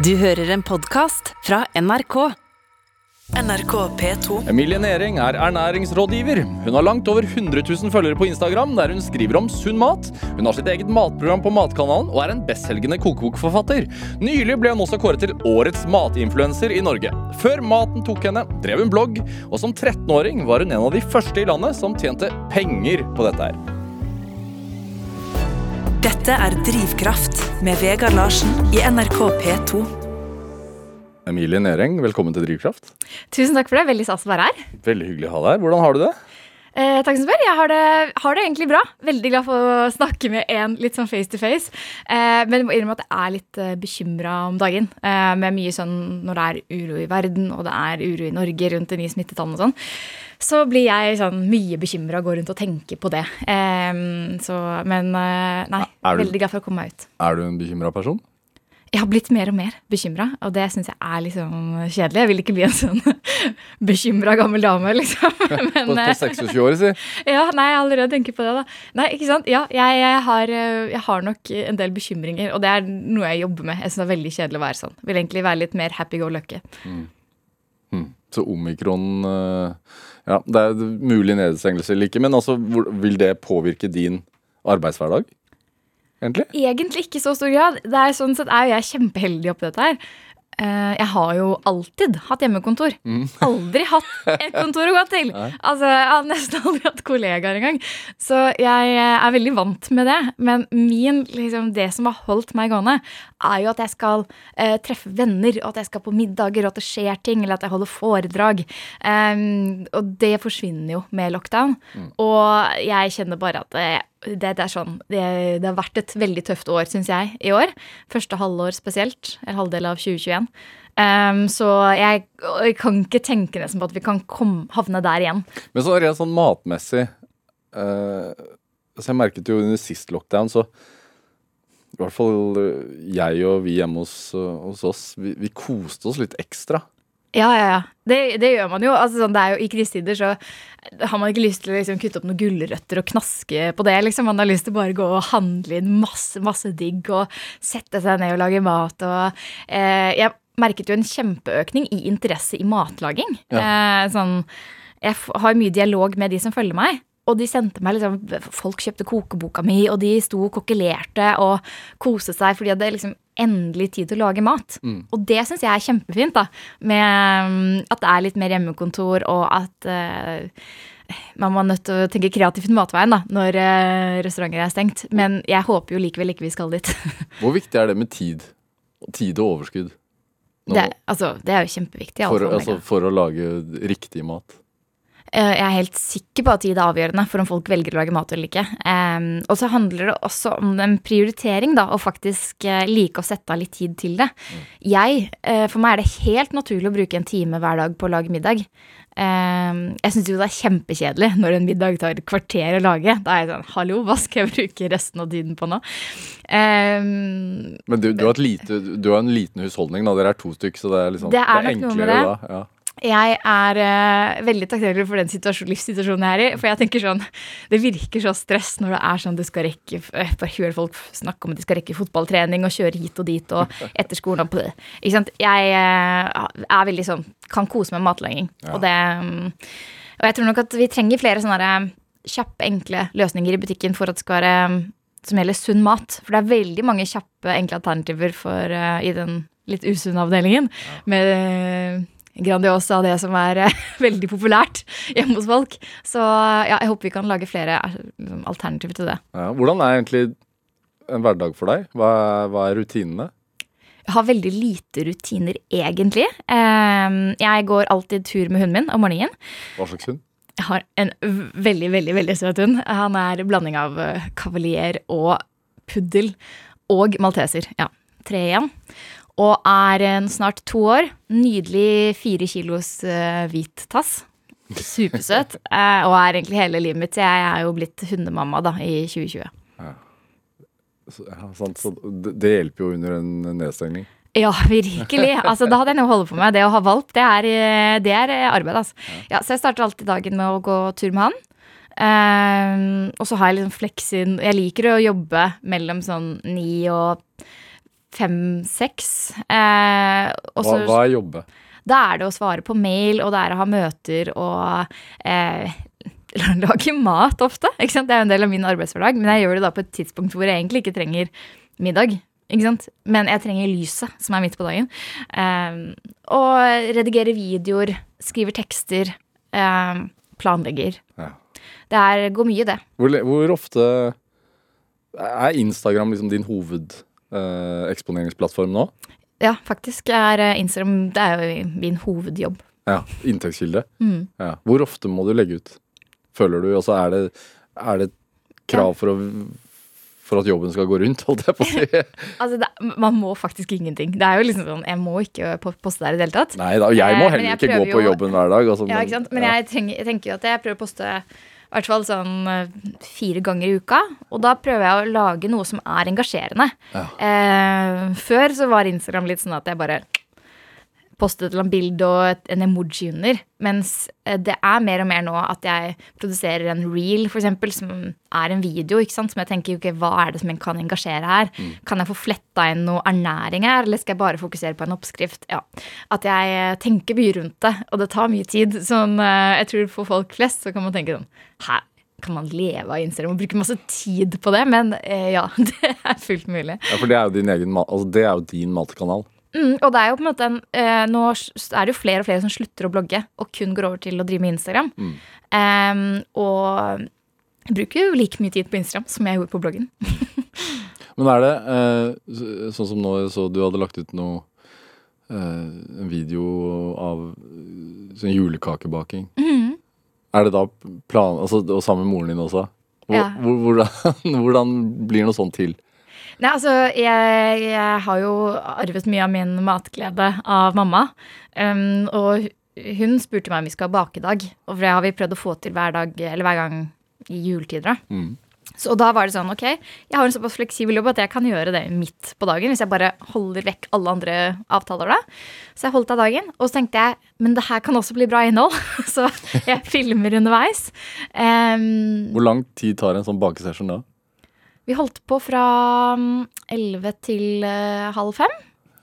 Du hører en podkast fra NRK. NRK P2. Emilie Næring er ernæringsrådgiver. Hun har langt over 100 000 følgere på Instagram, der hun skriver om sunn mat. Hun har sitt eget matprogram på Matkanalen og er en bestselgende kokebokforfatter. Nylig ble hun også kåret til årets matinfluenser i Norge. Før maten tok henne, drev hun blogg, og som 13-åring var hun en av de første i landet som tjente penger på dette her. Dette er Drivkraft med Vegard Larsen i NRK P2. Emilie Næring, velkommen til Drivkraft. Tusen takk for det. Veldig stas å være her. Veldig hyggelig å ha deg her. Hvordan har du det? Eh, takk som spør. Jeg har det, har det egentlig bra. Veldig glad for å snakke med en litt sånn face to face. Eh, men jeg må innrømme at jeg er litt eh, bekymra om dagen. Eh, med mye sånn når det er uro i verden, og det er uro i Norge rundt de nye smittetallene og sånn. Så blir jeg sånn mye bekymra og går rundt og tenker på det. Eh, så, men eh, nei, veldig glad for å komme meg ut. Er du en bekymra person? Jeg har blitt mer og mer bekymra, og det syns jeg er liksom kjedelig. Jeg vil ikke bli en sånn bekymra gammel dame, liksom. Men, På, på eh, 26 år, si. ja, nei, jeg allerede tenker på det, da. Nei, ikke sant? Ja, jeg, jeg, har, eh, jeg har nok en del bekymringer, og det er noe jeg jobber med. Jeg syns det er veldig kjedelig å være sånn. Vil egentlig være litt mer happy go lucky. Hmm. Så omikron eh, Ja, det er mulig nedstengelse eller ikke, men altså, vil det påvirke din arbeidshverdag? Egentlig? Egentlig ikke i så stor grad. Det er sånn sett er jo jeg kjempeheldig oppi dette her. Eh, Jeg har jo alltid hatt hjemmekontor. Aldri hatt et kontor å gå til. Altså, Jeg har nesten aldri hatt kollegaer engang. Så jeg eh, er veldig vant med det. Men min, liksom, det som har holdt meg gående, er jo at jeg skal eh, treffe venner, og at jeg skal på middager, og at det skjer ting, eller at jeg holder foredrag. Um, og det forsvinner jo med lockdown. Og jeg kjenner bare at det, det, det er sånn det, det har vært et veldig tøft år, syns jeg, i år. Første halvår spesielt. Eller halvdel av 2021. Um, så jeg, jeg kan ikke tenke nesten på at vi kan komme, havne der igjen. Men så rent sånn matmessig uh, Så jeg merket jo under sist lockdown, så i hvert fall eh, jeg og vi hjemme hos, eh, hos oss, vi, vi koste oss litt ekstra. Ja, ja, ja. Det, det gjør man jo. Altså, sånn, er jo. I krisetider så har man ikke lyst til å liksom, kutte opp noen gulrøtter og knaske på det. Liksom. Man har lyst til bare å gå og handle inn masse, masse digg og sette seg ned og lage mat. Og, eh, jeg merket jo en kjempeøkning i interesse i matlaging. Eh, sånn, jeg har mye dialog med de som følger meg. Og de sendte meg liksom Folk kjøpte kokeboka mi, og de sto og kokkelerte og koste seg, fordi det liksom endelig tid til å lage mat. Og det syns jeg er kjempefint, da. Med mm, at det er litt mer hjemmekontor, og at uh, man må nødt til å tenke kreativt matveien da, når uh, restauranter er stengt. Men jeg håper jo likevel ikke vi skal dit. Hvor viktig er det med tid? Tid og overskudd? Nå, Det, altså, det er jo kjempeviktig. for, altså, for å lage riktig mat. Eh, Jeg er helt sikker på at tid er avgjørende for om folk velger å lage mat eller ikke. Og så handler det også om en prioritering, da, og faktisk eh, like å sette av litt tid til det. Jeg, eh, For meg er det helt naturlig å bruke en time hver dag på å lage middag. Jeg syns jo det er kjempekjedelig når en middag tar et kvarter å lage. Da er jeg sånn Hallo, hva skal jeg bruke resten av tiden på nå? Men du, du, har et lite, du har en liten husholdning, da. Dere er to stykk, så det er liksom Det er noe med enklere det. da. Ja. Jeg er uh, veldig takknemlig for den situasjon, livssituasjonen jeg er i. For jeg tenker sånn, Det virker så stress når det er sånn du skal rekke eh, Bare hører folk snakke om at de skal rekke fotballtrening og kjøre hit og dit og etter skolen og på det. Ikke sant? Jeg uh, er veldig sånn Kan kose meg med matlaging. Og det um, Og jeg tror nok at vi trenger flere sånne kjappe, enkle løsninger i butikken for at det skal være mm, som gjelder sunn mat. For det er veldig mange kjappe, enkle alternativer for, uh, i den litt usunne avdelingen. Med eh, Grandiosa av det som er eh, veldig populært hjemme hos folk. Så ja, jeg håper vi kan lage flere eh, liksom, alternativer til det. Ja. Hvordan er egentlig en hverdag for deg? Hva er, hva er rutinene? Jeg har veldig lite rutiner, egentlig. Eh, Jeg går alltid tur med hunden min om morgenen. Hva slags hund? Jeg har en veldig, veldig veldig søt hund. Han er blanding av eh, kavalier og puddel og malteser. Ja, tre igjen. Og er en snart to år. Nydelig fire kilos uh, hvit tass. Supersøt. uh, og er egentlig hele livet mitt. Jeg er jo blitt hundemamma da, i 2020. Så, ja, så det, hjelper jo under en nedstengning. Ja, virkelig. Altså, da hadde jeg noe å holde på med. Det å ha valp, det er, eh, det er arbeid. Altså. Ja, så jeg starter alltid dagen med å gå tur med han. Um, og så har jeg liksom fleksin Jeg liker å jobbe mellom sånn ni og fem-seks. Eh, Hva, så- hva er jobbe? Da er det å svare på mail, og det er å ha møter og eh, lage mat ofte. Ikke sant? Det er jo en del av min arbeidshverdag, men jeg gjør det da på et tidspunkt hvor jeg egentlig ikke trenger middag. Ikke sant? Men jeg trenger lyset, som er midt på dagen. Eh, og redigere videoer, skriver tekster, eh, planlegger. Ja. Det er, går mye det. Hvor, hvor ofte er Instagram liksom din hovedeksponeringsplattform nå? Ja, faktisk er eh, Instagram det er jo min hovedjobb. Ja, Inntektskilde. Mm. Ja. Hvor ofte må du legge ut? Føler du Altså, er det, er det et krav for, å, for at jobben skal gå rundt, holdt jeg på å si? Altså, det, man må faktisk ingenting. Det er jo liksom sånn, Jeg må ikke poste der i det hele tatt. Nei da, jeg må Eh, heller jeg ikke gå på jo- jobben hver dag. Altså, Ja, ikke sant? Men ja. jeg, trenger, jeg tenker jo at jeg prøver å poste hvert fall sånn eh, fire ganger i uka. Og da prøver jeg å lage noe som er engasjerende. Ja. Eh, før så var Instagram litt sånn at jeg bare postet et eller annet bilde og en emoji under. Mens eh, det er mer og mer nå at jeg produserer en reel, eksempel, som er en video, ikke sant? som jeg tenker ok, hva er det som jeg kan engasjere her? Mm. Kan jeg få fletta inn noe ernæring her, eller skal jeg bare fokusere på en oppskrift? Ja. At jeg eh, tenker mye rundt det, og det tar mye tid. Sånn, eh, jeg tror for folk flest så kan man tenke sånn Hæ, kan man leve av Instagram og bruke masse tid på det? Men eh, ja, det er fullt mulig. Ja, for det er jo din egen altså, Det er jo din matkanal. Mm, og det er jo på en måte en, eh, Nå er det jo flere og flere som slutter å blogge og kun går over til å drive med Instagram. Mm. Um, og jeg bruker jo like mye tid på Instagram som jeg gjorde på bloggen. Men er det eh, sånn som nå så du hadde lagt ut noe eh, En video av sånn julekakebaking. Mm. Er det da plan... Altså, og sammen med moren din også? Hvor, Ja. hvordan, hvordan blir noe sånt til? Nei, altså, jeg, jeg har jo arvet mye av min matglede av mamma. Um, og hun spurte meg om vi skal ha bakedag, og det har vi prøvd å få til hver dag, eller hver gang i juletider. da. Mm. Så da var det sånn, ok, jeg har en såpass fleksibel jobb at jeg kan gjøre det midt på dagen, hvis jeg bare holder vekk alle andre avtaler da. Så jeg holdt av dagen, og så tenkte jeg, men det her kan også bli bra innhold, så jeg filmer underveis. Um, Hvor lang tid tar en sånn bakesession da? Vi holdt på fra elleve 11 til eh, halv fem.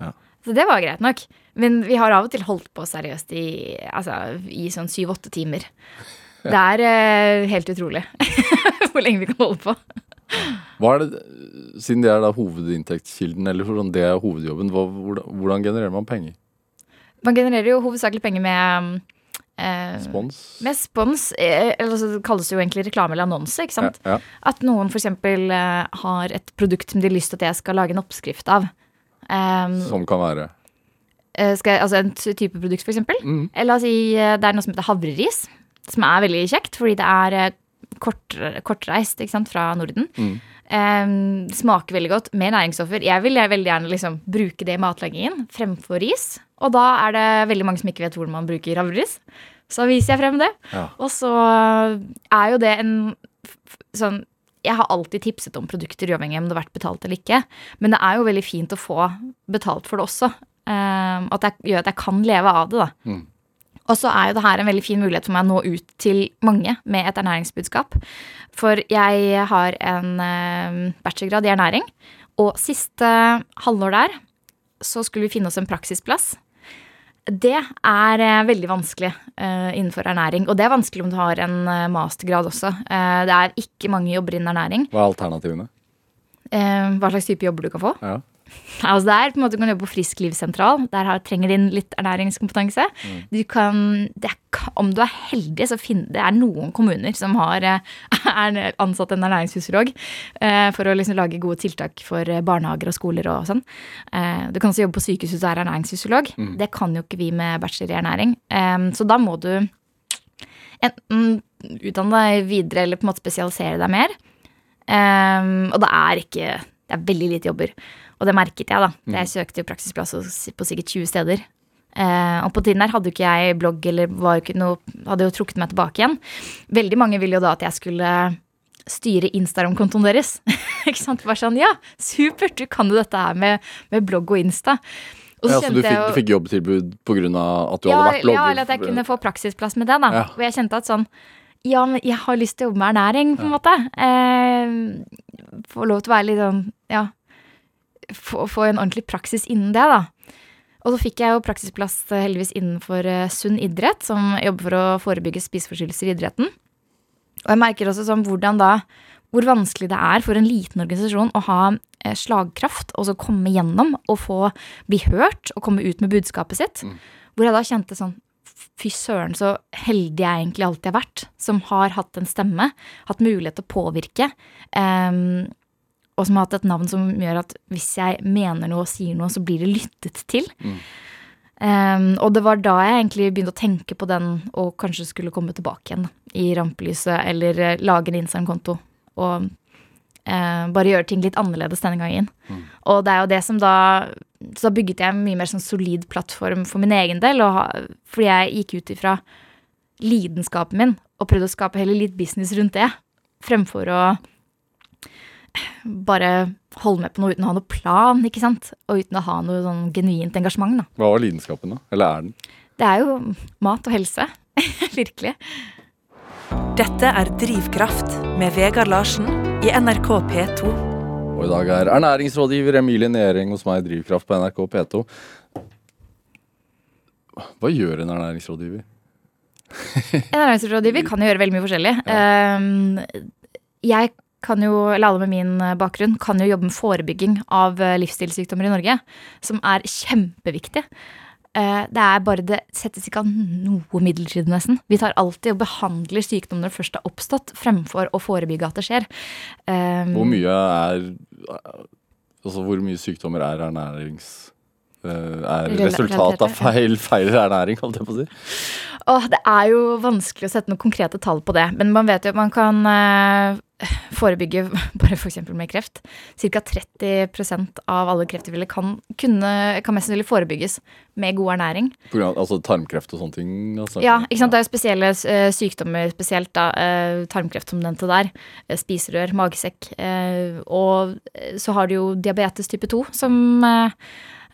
Ja. Så det var greit nok. Men vi har av og til holdt på seriøst i, altså, i sånn syv-åtte timer. Det er eh, helt utrolig hvor lenge vi kan holde på. Hva er det, Siden det er da hovedinntektskilden, eller hvordan det er hovedjobben, hvordan, hvordan genererer man penger? Man genererer jo hovedsakelig penger med eh, Spons? Med spons, eh, eller så kalles det jo egentlig reklame eller annonse. ikke sant? Ja, ja. At noen f.eks. Eh, har et produkt som de har lyst til at jeg skal lage en oppskrift av. Um, Som kan være Eh, skal jeg, altså en type produkt, eksempel. Mm. Eller La oss si det er noe som heter havreris, som er veldig kjekt, fordi det er kort, kortreist ikke sant, fra Norden. Mm. Um, smaker veldig godt med næringsstoffer. Jeg vil jeg veldig gjerne liksom bruke det i matlagingen fremfor ris. Og da er det veldig mange som ikke vet hvordan man bruker havreris. Så viser jeg frem det. Ja. Og så er jo det en sånn jeg har alltid tipset om produkter, uavhengig om det har vært betalt eller ikke. Men det er jo veldig fint å få betalt for det også. Um, at det gjør at jeg kan leve av det. da. Mm. Og så er jo det her en veldig fin mulighet for meg å nå ut til mange med et ernæringsbudskap. For jeg har en eh, bachelorgrad i ernæring, og siste halvår der så skulle vi finne oss en praksisplass. Det er eh, veldig vanskelig eh, innenfor ernæring. Og det er vanskelig om du har en eh, mastergrad også. Det er ikke mange jobber innen ernæring. Hva er alternativene? Hva slags type jobber du kan få. Ja. Altså er på en måte Du kan jobbe på Frisklivssentral. Der har, trenger din litt ernæringskompetanse. Du kan, det er, om du er heldig, så finner det er noen kommuner som har eh, er ansatt en ernæringsfysiolog eh, for å liksom lage gode tiltak for eh, barnehager og skoler og sånn. Eh, du kan også jobbe på sykehus og er ernæringsfysiolog. Det kan jo ikke vi med bachelor i ernæring. Eh, så da må du enten utdanne deg videre eller på en måte spesialisere deg mer. Og det er ikke Det er veldig lite jobber. Og det merket jeg, da. Jeg søkte jo praksisplass på sikkert 20 steder. Eh, og på tiden der hadde jo ikke jeg blogg eller var ikke noe, hadde jo trukket meg tilbake igjen. Veldig mange ville jo da at jeg skulle styre Instagram-kontoen deres. ikke sant? Bare sånn, ja, supert, du kan jo dette her med, med blogg og Insta. Og Ja, så du fikk, jo- du fikk jobbtilbud pga. at du ja, hadde vært blogger? Ja, eller at jeg kunne få praksisplass med det. da Ja. Og jeg kjente at sånn Ja, men jeg har lyst til å jobbe med ernæring, på en måte. Eh, få lov til å være litt sånn Ja. Få, få en ordentlig praksis innen det, da. Og så fikk jeg jo praksisplass eh, heldigvis innenfor eh, Sunn idrett, som jobber for å forebygge spiseforstyrrelser i idretten. Og jeg merker også sånn hvordan da hvor vanskelig det er for en liten organisasjon å ha eh, slagkraft og så komme gjennom og få bli hørt og komme ut med budskapet sitt. Hvor jeg da kjente sånn Fy søren, så heldig jeg egentlig alltid har vært, som har hatt en stemme, hatt mulighet til å påvirke. em, og som har hatt et navn som gjør at hvis jeg mener noe og sier noe, så blir det lyttet til. Em, og det var da jeg egentlig begynte å tenke på den og kanskje skulle komme tilbake igjen i rampelyset, eller eh, lage en Instagram-konto og uh, bare gjøre ting litt annerledes denne gangen. Og det er jo det som da Så da bygget jeg en mye mer sånn solid plattform for min egen del, og, ha- fordi jeg gikk ut ifra lidenskapen min og prøvde å skape heller litt business rundt det, fremfor å bare holde med på noe uten å ha noe plan, ikke sant? Og uten å ha noe sånn genuint engasjement, da. Hva var lidenskapen, da? Eller er den? Det er jo mat og helse. Virkelig. Dette er Drivkraft med Vegard Larsen i NRK P2. Og i dag er ernæringsrådgiver Emilie Næring hos meg i Drivkraft på NRK P2. Hva gjør en ernæringsrådgiver? En ernæringsrådgiver kan jo gjøre veldig mye forskjellig. Ehm, Jeg kan jo, eller alle med min bakgrunn, kan jo jobbe med forebygging av eh, livsstilssykdommer i Norge, som er kjempeviktig. Eh, Det er bare det settes ikke av noe midlertidig, nesten. Vi tar alltid og behandler sykdom når det først har oppstått, fremfor å forebygge at det skjer. Ehm, Hvor mye er Altså, hvor mye sykdommer er ernærings... eh, Er resultat av feil, feil ernæring, holdt jeg på å si? Åh, det er jo vanskelig å sette noen konkrete tall på det, men man vet jo at man kan eh, forebygge bare f.eks. med kreft. Ca. 30% av alle krefttilfeller kan, kunne, kan mest sannsynlig forebygges med god ernæring. Grunn altså tarmkreft og sånne ting? Altså. Ja, ikke sant? Det er jo spesielle eh, sykdommer, spesielt da, eh, tarmkreft som nevnte der. eh, spiserør, magesekk. eh, og eh, så har du jo diabetes type 2, som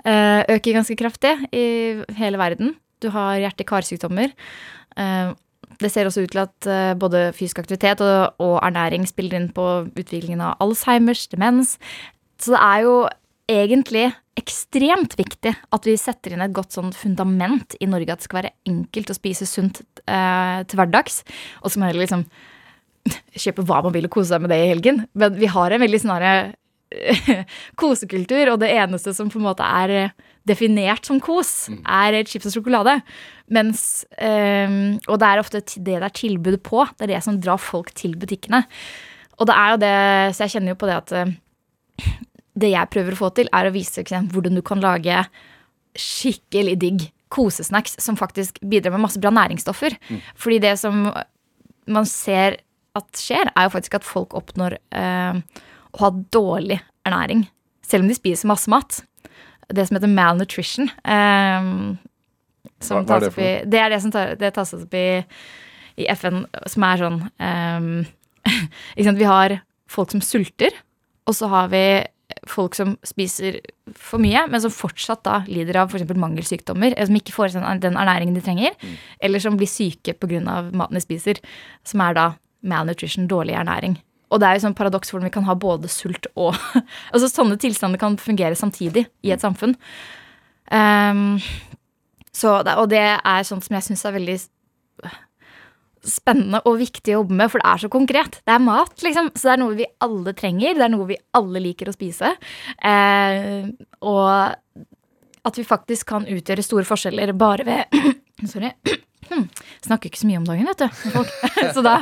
øker ganske kraftig i hele verden. Du har hjerte-karsykdommer. Eh, det ser også ut til at eh, både fysisk aktivitet og, ernæring spiller inn på utviklingen av Alzheimers, demens. Så det er jo egentlig ekstremt viktig at vi setter inn et godt sånn fundament i Norge, at det skal være enkelt å spise sunt eh, til hverdags. Og så må heller liksom kjøpe hva man vil og kose seg med det i helgen. Men vi har en veldig herre kosekultur, og det eneste som på en måte er eh, definert som kos, er chips og sjokolade. Mens eh, Og det er ofte det det er tilbud på. Det er det som drar folk til butikkene. Og det er jo det, så jeg kjenner jo på det at eh, det jeg prøver å få til, er å vise eksempel, hvordan du kan lage skikkelig digg kosesnacks som faktisk bidrar med masse bra næringsstoffer. Fordi det som man ser at skjer, er jo faktisk at folk oppnår eh, å ha dårlig ernæring. Selv om de spiser masse mat. Det som heter malnutrition. Eh, som Hva- hva er det opp i, det er det som tar, det tas opp i, i FN, som er sånn eh? Vi har folk som sulter, og så har vi folk som spiser for mye, men som fortsatt da lider av f.eks. mangelsykdommer, som ikke får den ernæringen de trenger, eller som blir syke pga. maten de spiser, som er da malnutrition, dårlig ernæring. Og det er jo sånn paradoks hvordan vi kan ha både sult og Altså sånne tilstander kan fungere samtidig i et samfunn. Um, så, og det er sånt som jeg syns er veldig spennende og viktig å jobbe med, for det er så konkret. Det er mat, liksom. Så det er noe vi alle trenger. Det er noe vi alle liker å spise. Eh, og at vi faktisk kan utgjøre store forskjeller bare ved Sorry. Snakker ikke så mye om dagen, vet du. Folk. så da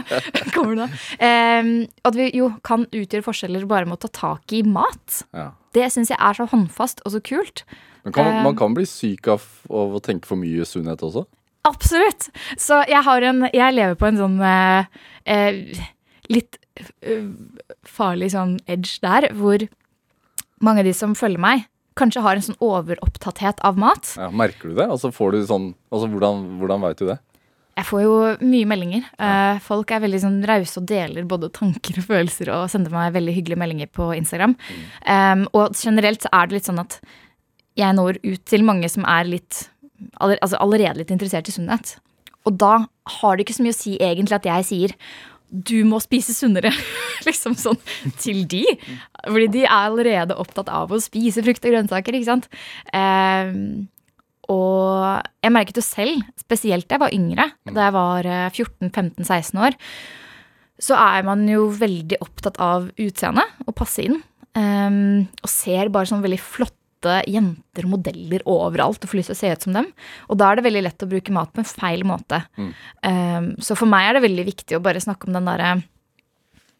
kommer det. um, at vi jo kan utgjøre forskjeller bare med å ta tak i mat. Ja. Det syns jeg er så håndfast og så kult. Men kan, um, man kan bli syk av, av å tenke for mye sunnhet også? Absolutt. Så jeg har en Jeg lever på en sånn uh, uh, litt uh, farlig sånn edge der, hvor mange av de som følger meg, kanskje har en sånn overopptatthet av mat. Ja, merker du det? Altså, får du sånn, altså, hvordan, hvordan veit du det? Jeg får jo mye meldinger. Ja. folk er veldig sånn rause og deler både tanker og følelser og sender meg veldig hyggelige meldinger på Instagram. Um, og generelt så er det litt sånn at jeg når ut til mange som er litt aller, altså allerede litt interessert i sunnhet. Og da har det ikke så mye å si egentlig at jeg sier du må spise sunnere, liksom sånn til de. Fordi de er allerede opptatt av å spise frukt og grønnsaker, ikke sant. Eh, og jeg merket jo selv, spesielt da jeg var yngre, da jeg var 14-15-16 år, så er man jo veldig opptatt av utseendet og passe inn. Um, og ser bare sånn veldig flotte jenter og modeller overalt og får lyst til å se ut som dem. Og da er det veldig lett å bruke mat på en feil måte. Mm. Um, så for meg er det veldig viktig å bare snakke om den derre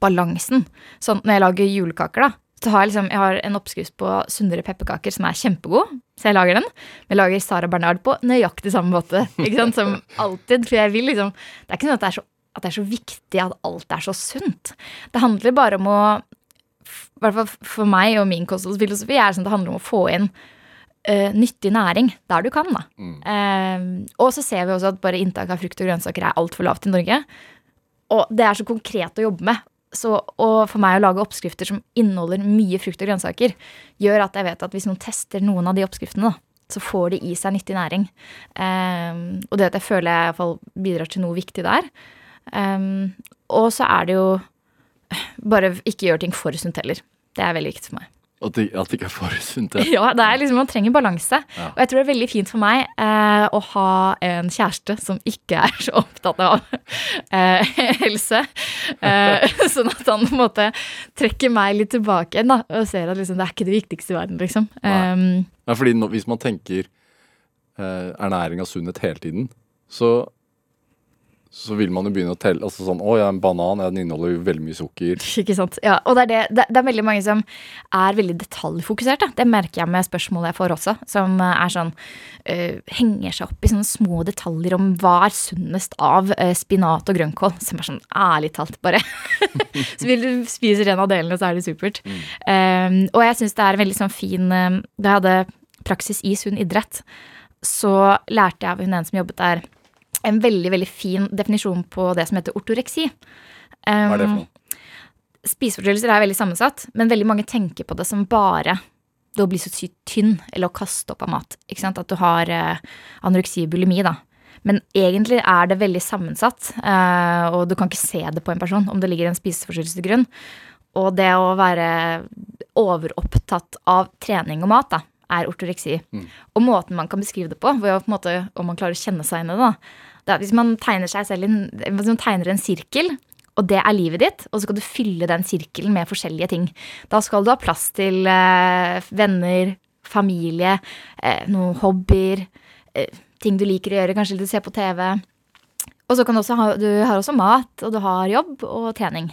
balansen. Sånn når jeg lager julekaker, da. Så har jeg, liksom, jeg har en oppskrift på sunnere pepperkaker som er kjempegod. Så jeg lager den. Men jeg lager Sara Bernard på nøyaktig samme måte. Ikke sant? Som alltid. For jeg vil liksom Det er ikke sånn at det er så at det er så viktig at alt er så sunt. Det handler bare om å I hvert fall for meg og min kostholdsfilosofi er sånn at det handler om å få inn uh, nyttig næring der du kan. da. Mm. Uh, og så ser vi også at bare inntak av frukt og grønnsaker er altfor lavt i Norge. Og det er så konkret å jobbe med. Så, og for meg å lage oppskrifter som inneholder mye frukt og grønnsaker, gjør at jeg vet at hvis noen tester noen av de oppskriftene, da, så får de i seg nyttig næring. Um, og det at jeg føler jeg i hvert fall bidrar til noe viktig der. Um, og så er det jo bare ikke gjør ting for sunt heller. Det er veldig viktig for meg. At det, at det ikke er for sunt. ja. Det er liksom, Man trenger balanse. Ja. Og jeg tror det er veldig fint for meg eh, å ha en kjæreste som ikke er så opptatt av eh, helse. Eh, sånn at han på en måte trekker meg litt tilbake igjen da, og ser at liksom, det er ikke det viktigste i verden. liksom. Nei. Um, Nei, fordi nå, hvis man tenker eh, ernæring og sunnhet hele tiden, så så vil man jo begynne å telle altså sånn, Å ja, en banan den inneholder jo veldig mye sukker. Ikke sant. Ja, og det er, det, det, det er veldig mange som er veldig detaljfokusert. Da. Det merker jeg med spørsmålet jeg får også, som er sånn øh, Henger seg opp i sånne små detaljer om hva er sunnest av øh, spinat og grønnkål. Som er sånn ærlig talt, bare. så vil du spise en av delene, så er det supert. Um, og jeg syns det er veldig sånn fin um, Da jeg hadde praksis i sunn idrett, så lærte jeg av hun ene som jobbet der, en veldig veldig fin definisjon på det som heter ortoreksi. Hva er det for Um, noe? Spiseforstyrrelser er veldig sammensatt, men veldig mange tenker på det som bare det å bli så sykt tynn eller å kaste opp av mat. Ikke sant? At du har uh, anoreksi og bulimi, da. Men egentlig er det veldig sammensatt, uh, og du kan ikke se det på en person om det ligger en spiseforstyrrelse til grunn. Og det å være overopptatt av trening og mat, da, er ortoreksi. Og måten man kan beskrive det på, hvor jeg, på en måte, om man klarer å kjenne seg inn i det, da, det hvis man tegner seg selv en, hvis man tegner en sirkel, og det er livet ditt, og så skal du fylle den sirkelen med forskjellige ting. Da skal du ha plass til eh, venner, familie, eh, noen hobbyer, eh, ting du liker å gjøre, kanskje litt å se på TV. Og så kan du også ha, du har også mat, og du har jobb og trening.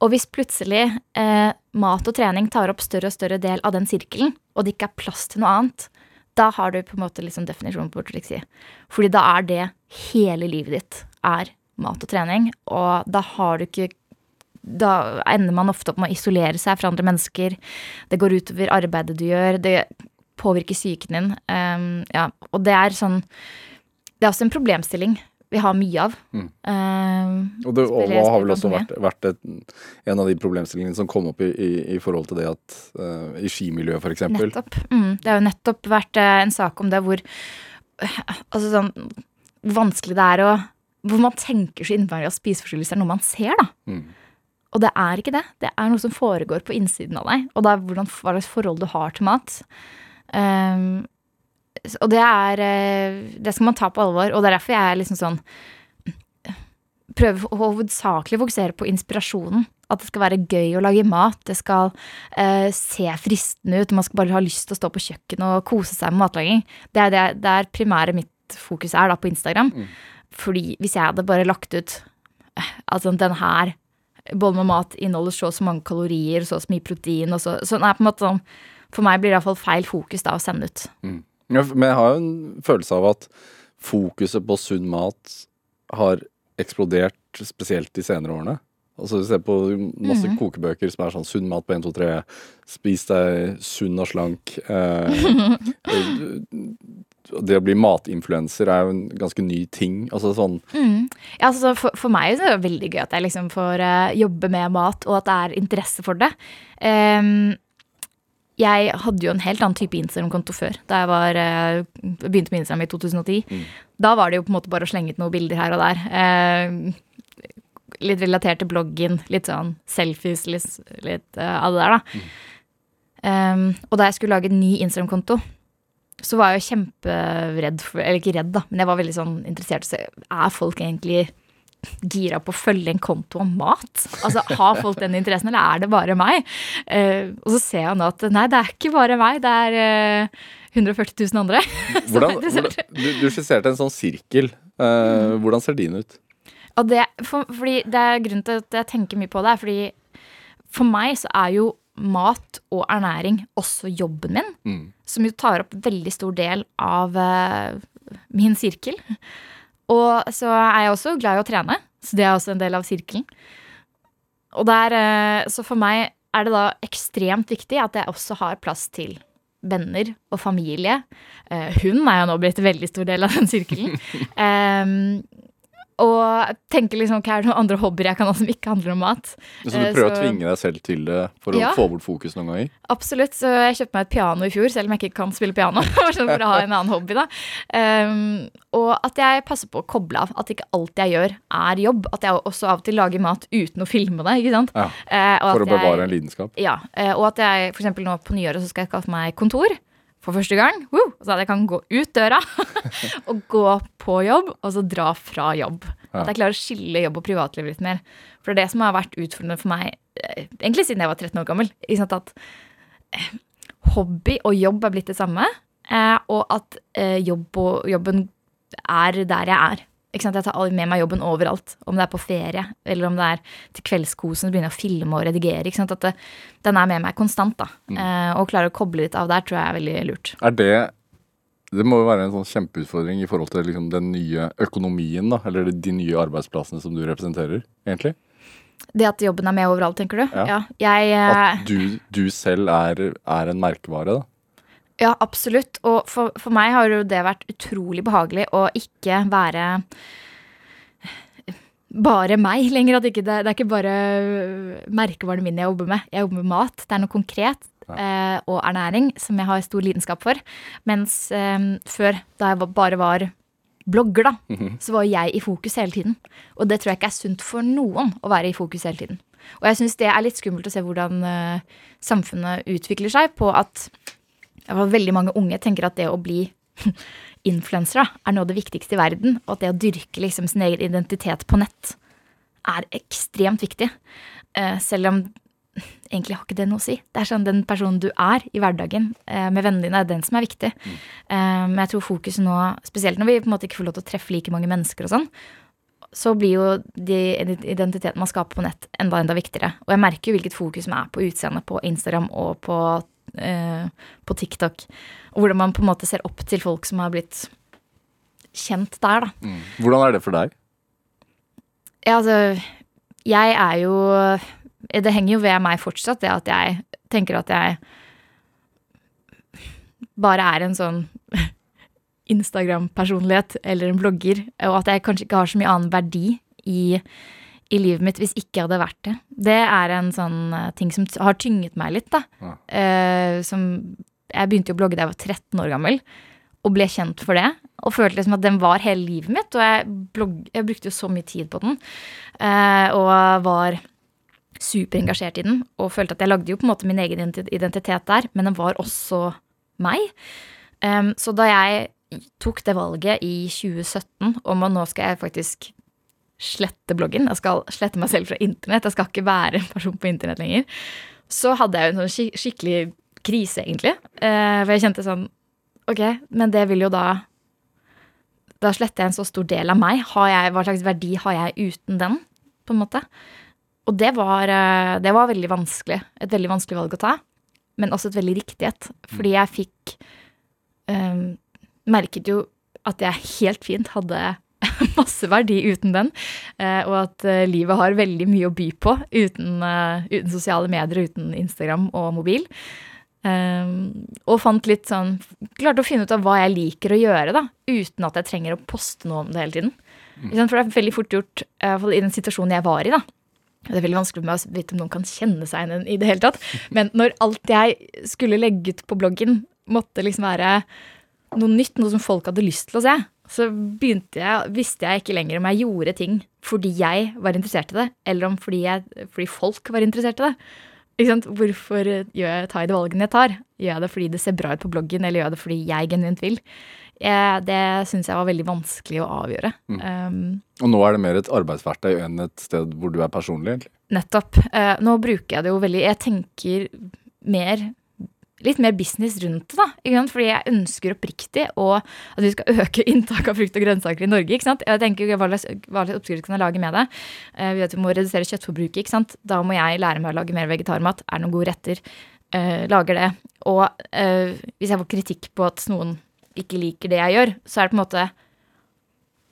Og hvis plutselig eh, mat og trening tar opp større og større del av den sirkelen, og det ikke er plass til noe annet, da har du på en måte liksom definisjonen på ortoreksi. Fordi da er det hele livet ditt er mat og trening, og da har du ikke da ender man ofte opp med å isolere seg fra andre mennesker. Det går utover arbeidet du gjør. Det påvirker psyken din. Um, ja, og det er sånn Det er også en problemstilling vi har mye av. Mm. Um, Og det og har vel også vært, vært et, en av de problemstillingene som kom opp i, i, i forhold til det at uh, i skimiljøet, eksempel. Nettopp. Mm, det har jo nettopp vært uh, en sak om det hvor Altså sånn Hvor vanskelig det er å Hvor man tenker så innmari at spiseforstyrrelser er noe man ser, da. Mm. Og det er ikke det. Det er noe som foregår på innsiden av deg. Og det er hvordan, hva slags forhold du har til mat. Um, og det er eh, Det skal man ta på alvor. Og det er derfor jeg er liksom sånn Prøver å hovedsakelig fokusere på inspirasjonen. At det skal være gøy å lage mat. Det skal uh, se fristende ut. Man skal bare ha lyst til å stå på kjøkkenet og kose seg med matlaging. Det er det, det er primæret mitt fokus er da på Instagram. Fordi hvis jeg hadde bare lagt ut eh, altså den her bollen med mat inneholder så og så mange kalorier, så og så mye protein og så, så nei, på en måte sånn, For meg blir det iallfall feil fokus da å sende ut. Ja, men jeg har jo en følelse av at fokuset på sunn mat har eksplodert, spesielt de senere årene. Altså Du ser på masse Mhm. kokebøker som er sånn 'sunn mat på 1, 2, 3', 'spis deg sunn og slank'. Eh, det å bli matinfluenser er jo en ganske ny ting. Altså sånn Ja, altså for, for meg så er det veldig gøy at jeg liksom får uh, jobbe med mat, og at det er interesse for det. Um, jeg hadde jo en helt annen type Instagram-konto før. Da jeg var, uh, begynte med Instagram i 2010. Da var det jo på en måte bare å slenge ut noen bilder her og der. Uh, litt relatert til bloggen, litt sånn selfies, litt, litt uh, av det der, da. Um, og da jeg skulle lage en ny Instagram-konto, så var jeg jo kjemperedd for Eller ikke redd, da, men jeg var veldig sånn interessert i Er folk egentlig gira på å følge en konto om mat? Altså, Har folk den interessen, eller er det bare meg? Uh, og så ser jeg nå at nei, det er ikke bare meg. Det er uh, 140 000 andre. Hvordan, hvordan, du, du skisserte en sånn sirkel. Eh, hvordan ser din ut? Og det, for, fordi det er grunnen til at jeg tenker mye på det, er fordi for meg så er jo mat og ernæring også jobben min, Mm. som jo tar opp veldig stor del av uh, min sirkel. Og så er jeg også glad i å trene, så det er også en del av sirkelen. Og der, uh, så for meg er det da ekstremt viktig at jeg også har plass til venner og familie. Uh, hun er jo nå blitt en veldig stor del av den sirkelen. Em, og tenker liksom hva er det noen andre hobbyer jeg kan ha som ikke handler om mat. Så du prøver prøver å tvinge deg selv til det for å Ja. få bort fokus noen ganger? Absolutt. Så jeg kjøpte meg et piano i fjor, selv om jeg ikke kan spille piano. Sånn for å ha en annen hobby, da. Um, og at jeg passer på å koble av. At ikke alt jeg gjør, er jobb. At jeg også av og til lager mat uten å filme det. ikke sant? Ja, Eh, For å bevare jeg- en lidenskap? Ja, eh, og at jeg eksempel nå på nyåret så skal jeg skaffe meg kontor for første gang. Woo! Så at jeg kan gå ut døra og gå på jobb, og så dra fra jobb. Ja. At jeg klarer å skille jobb og privatliv litt mer. For det er det som har vært utfordrende for meg, eh, egentlig siden jeg var 13 år gammel, sant, at eh, hobby og jobb er blitt det samme, eh, og at jobben er der jeg er. Jeg tar all- med meg jobben overalt. Om det er på ferie, eller om det er til kveldskosen, begynner jeg å filme og redigere. At det, den er med meg konstant. da. Eh, og klare å koble litt av der tror jeg er veldig lurt. Er det Det må jo være en sånn kjempeutfordring i forhold til liksom den nye økonomien, da, eller de nye arbeidsplassene som du representerer, egentlig? Det at jobben er med overalt, tenker du? Ja. jeg, eh, At du, du selv er, er en merkevare, da? Ja, absolutt. Og for, for meg har jo det vært utrolig behagelig å ikke være bare meg lenger. At ikke det, det er ikke bare merkevaren min jeg jobber med. Jeg jobber med mat. Det er noe konkret. eh, og ernæring, som jeg har stor lidenskap for. Mens eh, før, da jeg bare var blogger, da, så var jeg i fokus hele tiden. Og det tror jeg ikke er sunt for noen å være i fokus hele tiden. Og jeg syns det er litt skummelt å se hvordan eh, samfunnet utvikler seg på at veldig mange unge tenker at det å bli influensere er noe av det viktigste i verden, og at det å dyrke liksom sin egen identitet på nett er ekstremt viktig. Eh, selv om egentlig har ikke det noe å si. Det er sånn den personen du er i hverdagen eh, med vennene dine, er den som er viktig. Eh, men jeg tror fokuset nå, spesielt når vi på en måte ikke får lov til å treffe like mange mennesker og sånn, så blir jo de identiteten man skaper på nett, enda enda viktigere. Og jeg merker jo hvilket fokus som er på utseendet på Instagram og på, på TikTok. Og hvordan man på en måte ser opp til folk som har blitt kjent der, da. Hvordan er det for deg? Ja, altså, jeg er jo Det henger jo ved meg fortsatt, det at jeg tenker at jeg bare er en sånn Instagram-personlighet eller en blogger, og at jeg kanskje ikke har så mye annen verdi i, i livet mitt hvis ikke jeg hadde vært det. Det er en sånn eh, ting som har tynget meg litt, da. Ja. Uh, som Jeg begynte jo å blogge da jeg var 13 år gammel, og ble kjent for det. Og følte liksom at den var hele livet mitt, og jeg, blogg, jeg brukte jo så mye tid på den. Uh, og var superengasjert i den, og følte at jeg lagde jo på en måte min egen identitet der, men den var også meg. Um, så da jeg tok det valget i 2017 om at nå skal jeg faktisk slette bloggen, jeg skal slette meg selv fra internett, jeg skal ikke være en person på internett lenger, så hadde jeg jo en sånn skik skikkelig krise, egentlig. Eh, for jeg kjente sånn Ok, men det vil jo da Da sletter jeg en så stor del av meg. Jeg, hva slags verdi har jeg uten den, på en måte? Og det var, eh, det var veldig vanskelig. Et veldig vanskelig valg å ta. Men også et veldig riktig et. Fordi jeg fikk eh, Merket jo at jeg helt fint hadde masse verdi uten den. eh, og at eh, livet har veldig mye å by på uten, eh, uten sosiale medier, uten Instagram og mobil. Um, og fant litt sånn Klarte å finne ut av hva jeg liker å gjøre, da, uten at jeg trenger å poste noe om det hele tiden. Ikke? For det er veldig fort gjort, i i den situasjonen jeg var i, da. Det er veldig vanskelig med å vite om noen kan kjenne seg igjen i det hele tatt. Men når alt jeg skulle legge ut på bloggen, måtte liksom være noe nytt, noe som folk hadde lyst til å se, så begynte jeg, visste jeg ikke lenger om jeg gjorde ting fordi jeg var interessert i det, eller om fordi, jeg, fordi folk var interessert i det. Ikke sant? Hvorfor jeg, tar jeg de valgene jeg tar? Gjør jeg det fordi det ser bra ut på bloggen, eller gjør jeg det fordi jeg genuint vil? Jeg, det syns jeg var veldig vanskelig å avgjøre. Um, Og nå er det mer et arbeidsverktøy enn et sted hvor du er personlig, egentlig. Nettopp. Uh, nå bruker jeg det jo veldig Jeg tenker mer Litt mer business rundt det, da. Fordi jeg ønsker oppriktig at vi skal øke inntaket av frukt og grønnsaker i Norge. ikke sant? Jeg tenker, slags, hva slags oppskrift kan jeg lage med det? Eh, vi vet vi må redusere kjøttforbruket. ikke sant? Da må jeg lære meg å lage mer vegetarmat. Er det noen gode retter? Eh, lager det. Og eh, hvis jeg får kritikk på at noen ikke liker det jeg gjør, så er det på en måte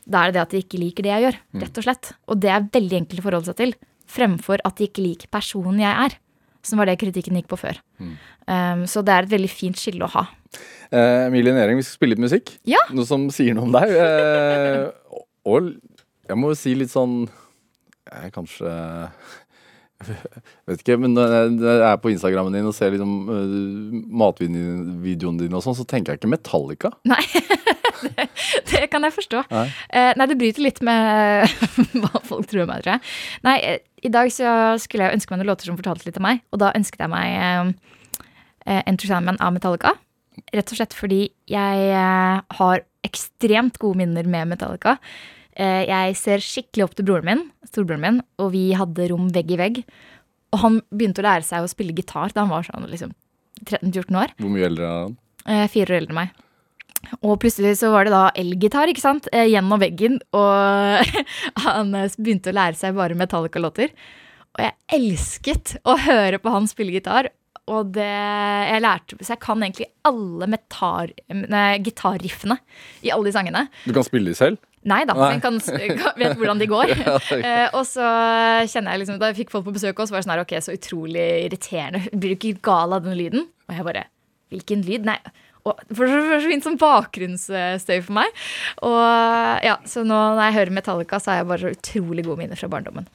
da er det det at de ikke liker det jeg gjør, rett og slett. Og det er veldig enkelt å forholde seg til, fremfor at de ikke liker personen jeg er. Som var det kritikken gikk på før. Um, så det er et veldig fint skille å ha. Eh, Emilie Næring, vi skal spille litt musikk. Ja. Noe som sier noe om deg. Eh, og- jeg må jo si litt sånn jeg, Kanskje Vet ikke, men når jeg er på Instagrammen din og ser liksom uh, matvideoene dine og sånn, så tenker jeg ikke Metallica. Nei, det, det kan jeg forstå. Nei. Eh, nei, det bryter litt med hva folk tror om meg, tror jeg. Nei, eh, i dag så skulle jeg ønske meg noen låter som fortalte litt om meg, og da ønsket jeg meg eh, eh, Enter av Metallica. Rett og slett fordi jeg eh, har ekstremt gode minner med Metallica. Eh, jeg ser skikkelig opp til broren min, storebroren min, og vi hadde rom vegg i vegg. Og han begynte å lære seg å spille gitar da han var sånn liksom 13-14 år. Hvor mye eldre er han? Eh, fire år eldre enn meg. Og plutselig så var det da elgitar ikke sant? Eh, gjennom veggen. Og han eh, begynte å lære seg bare Metallica-låter. Og jeg elsket å høre på han spille gitar. Og det jeg lærte, Så jeg kan egentlig alle metar, nei, gitarriffene i alle de sangene. Du kan spille de selv? Nei da, men kan, vet hvordan de går. Ja, Eh, og så kjenner jeg liksom Da jeg fikk folk på besøk også, var det sånn her, ok, så utrolig irriterende. Blir du ikke gal av den lyden? Og jeg bare Hvilken lyd? Nei. Og for det var så fint som bakgrunnsstøy for meg. Og ja, Så nå når jeg hører Metallica, så har jeg bare så utrolig gode minner fra barndommen.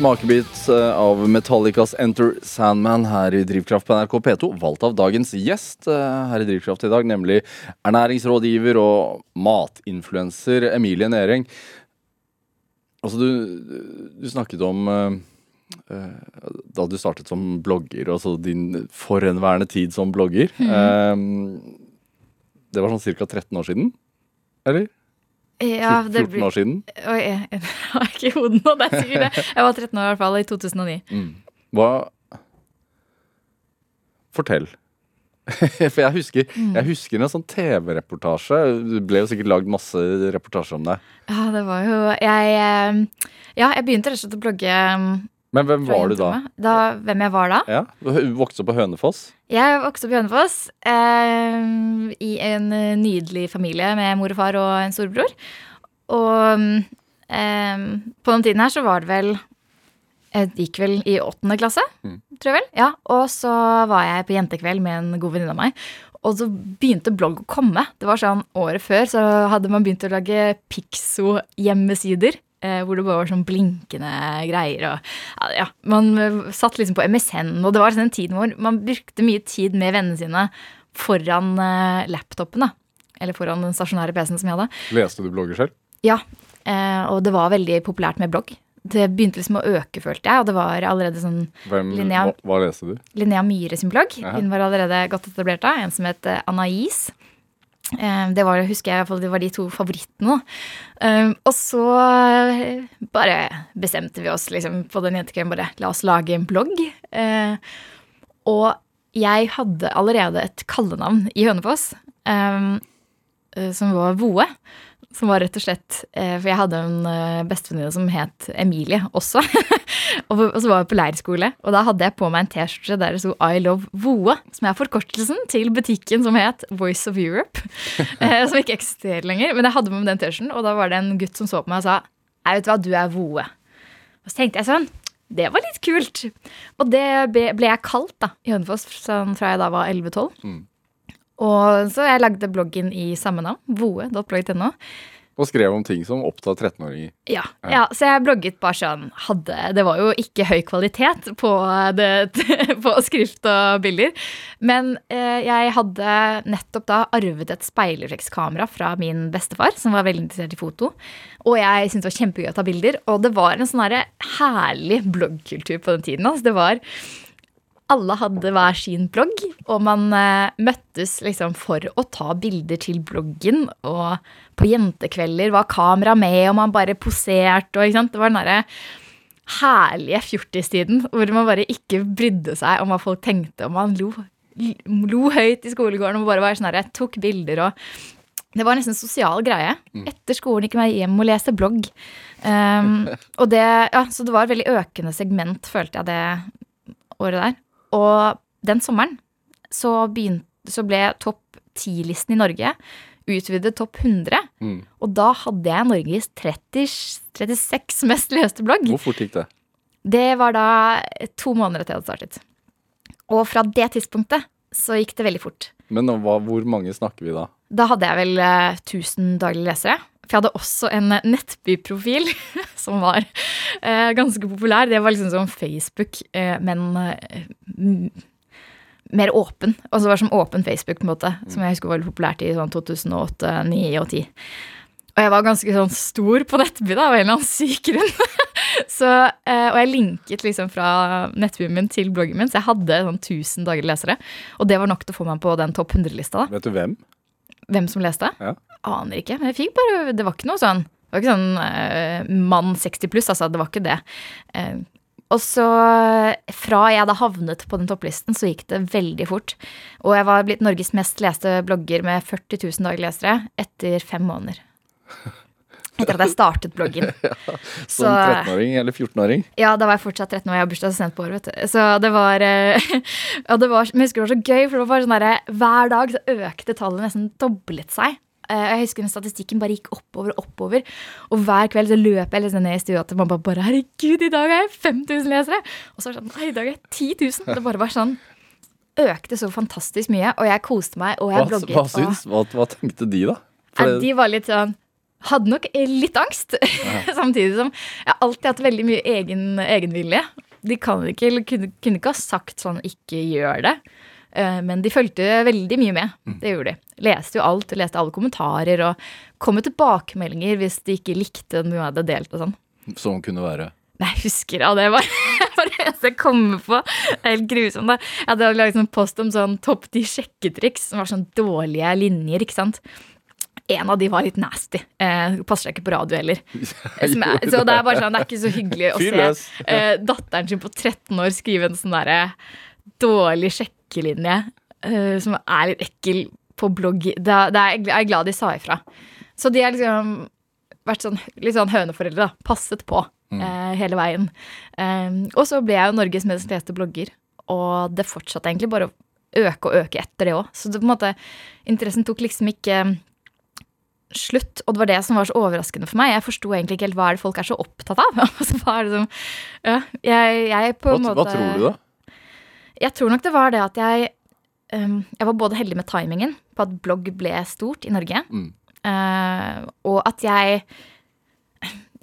Smakebit eh, av Metallicas Enter Sandman her i Drivkraft på NRK P2. Valgt av dagens gjest eh, her i Drivkraft i dag, nemlig ernæringsrådgiver og matinfluenser Emilie Næring. Altså, du, du snakket om eh, da du startet som blogger, altså din forhenværende tid som blogger. Eh, det var sånn ca. 13 år siden? Eller? Ja, det 14 år siden? Oi, jeg, jeg har ikke hodet nå, det er sikkert det. Jeg var 13 år i hvert fall, i 2009. Mm. Hva Fortell. For jeg husker, Mm. jeg husker en sånn TV-reportasje. Det ble jo sikkert lagd masse reportasjer om deg. Ja, det var jo Jeg eh, Ja, jeg begynte rett og slett å blogge eh, Men hvem var du da? da? Hvem jeg var da? Ja, Du vokste opp på Hønefoss? Jeg vokste opp i Hønefoss eh, i en eh, nydelig familie med mor og far og en storebror. Og eh, på den tiden her så var det vel Jeg gikk vel i åttende klasse, Mm. tror jeg vel. Ja, Og så var jeg på jentekveld med en god venninne av meg. Og så begynte blogg å komme. Det var sånn Året før så hadde man begynt å lage Pixo-hjemmesider. Eh, hvor det bare var sånn blinkende greier. Og, ja, man eh, satt liksom på MSN, og det var sånn en tid hvor man brukte mye tid med vennene sine foran eh, laptopen. da. Eller foran den stasjonære PC-en som jeg hadde. Leste du blogger selv? Ja, eh, og det var veldig populært med blogg. Det begynte liksom å øke, følte jeg, og det var allerede sånn Hvem, Linnea. hva, hva leste du? Linnea Myhre sin blogg. Aha. Hun var allerede godt etablert da. En som het Anais. Eh, Det var, husker jeg, det var de to favorittene. Eh, Og så eh, bare bestemte vi oss liksom på den jentekvelden bare la oss lage en blogg. Og jeg hadde allerede et kallenavn i Hønefoss som var Voe. Som var rett og slett eh, For jeg hadde en eh, bestevenninne som het Emilie også. og så var jeg på leirskole, og da hadde jeg på meg en T-skjorte der det sto I love Voe. Som er forkortelsen til butikken som het Voice of Europe. eh, som ikke eksisterer lenger. Men jeg hadde med meg den T-skjorten, og da var det en gutt som så på meg og sa Jeg vet hva, du er Voe. Og så tenkte jeg sånn det var litt kult. Og det ble jeg kalt da, i Hønefoss sånn fra jeg da var 11-12. Mm. Og så jeg lagde bloggen i samme navn, voe.blogg.no. Og skrev om ting som opptar 13-åringer. Ja, ja, så jeg blogget bare sånn hadde, Det var jo ikke høy kvalitet på, det, på skrift og bilder. Men eh, jeg hadde nettopp da arvet et speilreflekskamera fra min bestefar, som var veldig interessert i foto. Og jeg syntes det var kjempegøy å ta bilder. Og det var en sånn herlig bloggkultur på den tiden. Altså, det var alle hadde hver sin blogg, og man eh, møttes liksom for å ta bilder til bloggen. Og på jentekvelder var kamera med, og man bare poserte. Og? Det var den derre herlige fjortistiden hvor man bare ikke brydde seg om hva folk tenkte, og man lo, lo høyt i skolegården og bare var sånn herre, tok bilder og det var nesten en sosial greie. Etter skolen gikk jeg hjem og leste blogg. Um, og det, ja, så det var et veldig økende segment, følte jeg det året der. Og den sommeren så, begynte, så ble topp 10-listen i Norge utvidet topp 100. Mm. Og da hadde jeg Norges 30, 36 mest leste blogg. Hvor fort gikk det? Det var da to måneder etter jeg hadde startet. Og fra det tidspunktet så gikk det veldig fort. Men hva, hvor mange snakker vi da? Da hadde jeg vel eh, 1000 daglige lesere. For jeg hadde også en nettbyprofil som var eh, ganske populær. Det var liksom som Facebook, eh, men eh, mer åpen. Altså det var som åpen Facebook, på en måte. Som jeg husker var veldig populært i sånn 2008, 2009 og 10. Og jeg var ganske sånn stor på Nettby da, av en eller annen syk grunn. så, eh, og jeg linket liksom fra nettbyen min til bloggen min, så jeg hadde sånn 1000 daglige lesere. Og det var nok til å få meg på den topp 100-lista. da. Vet du hvem? Hvem som leste? Ja. Aner ikke. Men jeg fikk bare Det var ikke noe sånn Det var ikke sånn uh, mann 60 pluss, altså. Det var ikke det. Eh, og så, fra jeg da havnet på den topplisten, så gikk det veldig fort. Og jeg var blitt Norges mest leste blogger med 40 000 daglesere lesere etter fem måneder. Etter at jeg startet bloggen. Som 13-åring eller 14-åring? Ja, da var jeg fortsatt 13 år, jeg har bursdag så sent på året, vet du. Så det var eh, Ja, det var, men jeg husker det var så gøy, for det var bare sånn derre Hver dag så økte tallet nesten doblet seg. Eh, Jeg husker den statistikken bare gikk oppover og oppover. Og hver kveld så løp jeg liksom ned i stua til mamma bare Herregud, i dag har jeg 5000 lesere! Og så var det sånn Nei, i dag har jeg 10 000! Det bare var sånn Økte så fantastisk mye, og jeg koste meg, og Hva, jeg blogget. hva og- syns? Hva, hva tenkte de, da? For de var litt sånn hadde nok litt angst. Samtidig som jeg alltid hatt veldig mye egen, egenvilje. De ikke, kunne, kunne ikke ha sagt sånn 'ikke gjør det'. Eh, Men de fulgte veldig mye med. Det gjorde de. Leste jo alt, leste alle kommentarer og kom med tilbakemeldinger hvis de ikke likte noe jeg hadde delt og sånn. Som kunne være Nei, jeg husker ja, det var det eneste jeg kommer på. Det er helt grusomt. da. Jeg hadde laget en post om sånn topp ti sjekketriks, som var sånn dårlige linjer, ikke sant. En av de var litt nasty. Eh, passer seg ikke på radio heller. Er, så det er bare sånn, det er ikke så hyggelig å se eh, datteren sin på 13 år skrive en sånn derre dårlig sjekkelinje uh, som er litt ekkel på blogg. Det, er- er, jeg glad de sa ifra. Så de har liksom vært sånn, litt sånn høneforeldre, da. Passet på eh, hele veien. Um, og så ble jeg jo Norges mest leste blogger, og det fortsatte egentlig bare å øke og øke etter det òg. Så det, på en måte, interessen tok liksom ikke slutt, og det var det som var så overraskende for meg. Jeg forsto egentlig ikke helt hva er det folk er så opptatt av. Altså, hva er det som ja, jeg, jeg på hva, måte hva tror du, da? Jeg tror nok det var det at jeg um, Jeg var både heldig med timingen på at blogg ble stort i Norge, Mm. uh, og at jeg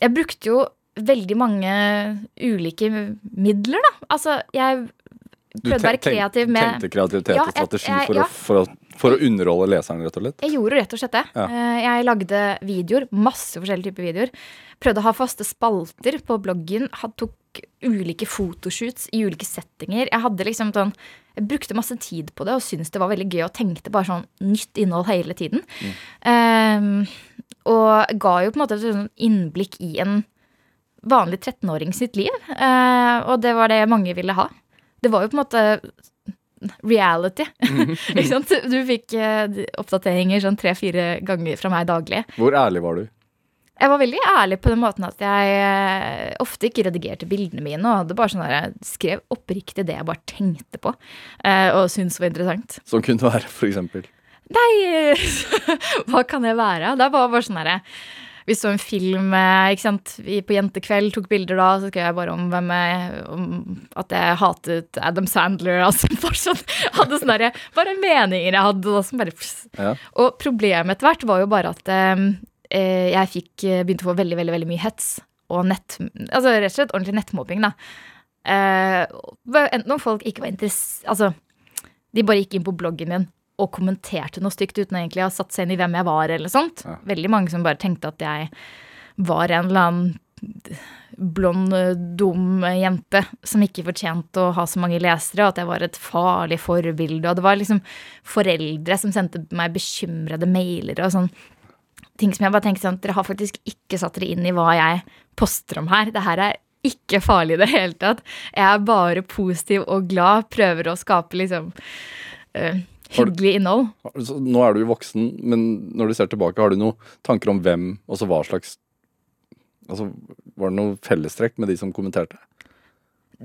Jeg brukte jo veldig mange ulike midler, da. Altså, jeg prøvde å være kreativ med Du Tenkte kreativitet Ja, og jeg- strategi jeg- for, ja. å, for, å, for å underholde leseren, rett og slett? Jeg gjorde rett og slett det. Ja. Eh, Jeg lagde videoer, masse forskjellige typer videoer. Prøvde å ha faste spalter på bloggen. had- Tok ulike fotoshoots i ulike settinger. Jeg hadde liksom sånn Jeg brukte masse tid på det og syntes det var veldig gøy og tenkte bare sånn nytt innhold hele tiden. Eh, og ga jo på en måte et sånn innblikk i en vanlig 13-åring sitt liv. Uh, og det var det mange ville ha. Det var jo på en måte reality. Ikke sant? Du fikk uh, oppdateringer sånn tre-fire ganger fra meg daglig. Hvor ærlig var du? Jeg var veldig ærlig på den måten at jeg eh, ofte ikke redigerte bildene mine. Og hadde bare sånn der, jeg skrev oppriktig det jeg bare tenkte på eh, og syntes var interessant. Som kunne være, for eksempel. Nei, hva kan det være? Det var bare sånn derre Vi så en film eh, ikke sant? Vi på Jentekveld, tok bilder da, så skrev jeg bare om, hvem jeg, om at jeg hatet Adam Sandler. Altså sånn, hadde sånne der, bare meninger jeg hadde. Da, som bare, Ja. Og problemet etter hvert var jo bare at eh, eh, jeg fikk eh, begynte å få veldig, veldig, veldig mye hets. Og nett, altså rett og slett ordentlig nettmobbing, da. Eh, enten om folk ikke var interessert Altså, de bare gikk inn på bloggen min og kommenterte noe stygt uten egentlig å ha satt seg inn i hvem jeg var, eller sånt. Ja. Veldig mange som bare tenkte at jeg var en eller annen blond, dum jente som ikke fortjente å ha så mange lesere, og at jeg var et farlig forbilde. Og det var liksom foreldre som sendte meg bekymrede mailer og sånn. Ting som jeg bare tenkte sånn, dere har faktisk ikke satt dere inn i hva jeg poster om her. Det her er ikke farlig i det hele tatt. Jeg er bare positiv og glad, prøver å skape liksom uh, hyggelig innhold. Nå er du jo voksen, men når du ser tilbake, har du noen tanker om hvem, altså hva slags Altså, Var det noe fellestrekk med de som kommenterte?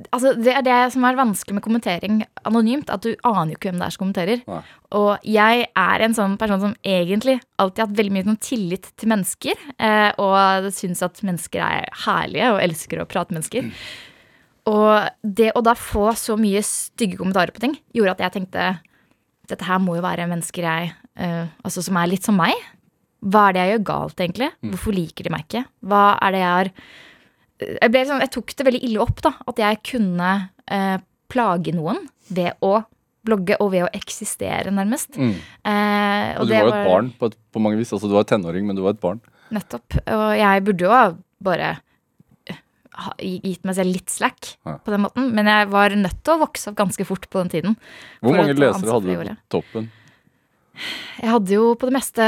Altså, det er det som er vanskelig med kommentering anonymt, at du aner jo ikke hvem det er som kommenterer. Nei. Og jeg er en sånn person som egentlig alltid har hatt veldig mye sånn tillit til mennesker, eh, og syns at mennesker er herlige og elsker å prate med mennesker. Og det å da få så mye stygge kommentarer på ting, gjorde at jeg tenkte dette her må jo være mennesker jeg eh, Altså som er litt som meg. Hva er det jeg gjør galt, egentlig? Hvorfor liker de meg ikke? Hva er det jeg har jeg, ble sånn, jeg tok det veldig ille opp, da. At jeg kunne eh, plage noen ved å blogge og ved å eksistere, nærmest. Mm. Eh, Og du var jo et barn på, et, på mange vis. Altså, du var tenåring, men du var et barn. Nettopp. Og jeg burde jo ha bare eh, ha- gitt meg selv litt slack Ja. på den måten. Men jeg var nødt til å vokse opp ganske fort på den tiden. Hvor mange lesere hadde du på toppen? Jeg hadde jo på det meste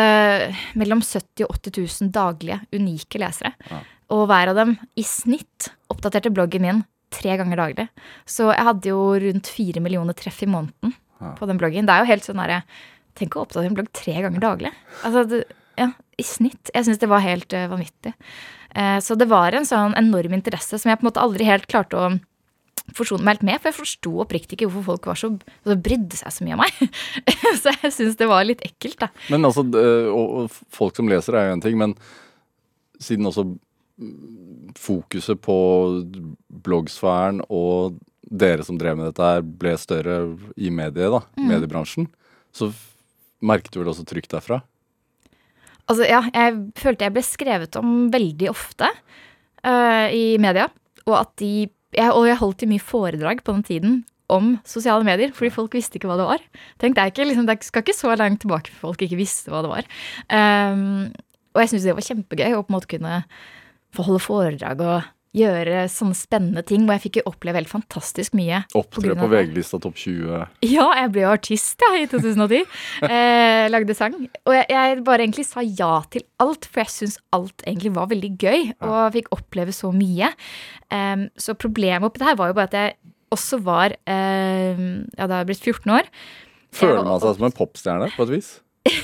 mellom 70 og 80 000 daglige unike lesere. Ja. Og hver av dem i snitt oppdaterte bloggen min tre ganger daglig. Så jeg hadde jo rundt fire millioner treff i måneden Ja. på den bloggen. Det er jo helt sånn derre Tenk å oppdatere en blogg tre ganger daglig. Altså, det, ja, i snitt. Jeg syns det var helt uh, vanvittig. Uh, så det var en sånn enorm interesse som jeg på en måte aldri helt klarte å forsone meg helt med, for jeg forsto oppriktig ikke hvorfor folk var så, så brydde seg så mye om meg. så jeg syns det var litt ekkelt, da. Men altså, og, og folk som leser er jo en ting, men siden også fokuset på bloggsfæren og dere som drev med dette her, ble større i mediet, da, Mm. mediebransjen, så merket du vel også trykk derfra? Altså, ja, jeg følte jeg ble skrevet om veldig ofte uh, i media. Og at de jeg, Og jeg holdt jo mye foredrag på den tiden om sosiale medier, fordi folk visste ikke hva det var. Tenk, det, er ikke, liksom, det skal ikke så langt tilbake for folk ikke visste hva det var. Um, og jeg syntes det var kjempegøy å på en måte kunne få holde foredrag og gjøre sånne spennende ting. Og jeg fikk jo oppleve helt fantastisk mye. Opptre på, på. VG-lista topp 20. Ja, jeg ble jo artist da, i 2010. eh, lagde sang. Og jeg, jeg bare egentlig sa ja til alt, for jeg syns alt egentlig var veldig gøy. Og fikk oppleve så mye. Um, så problemet oppi det her var jo bare at jeg også var em, Ja, da har jeg blitt 14 år. Føler man seg som en popstjerne på et vis?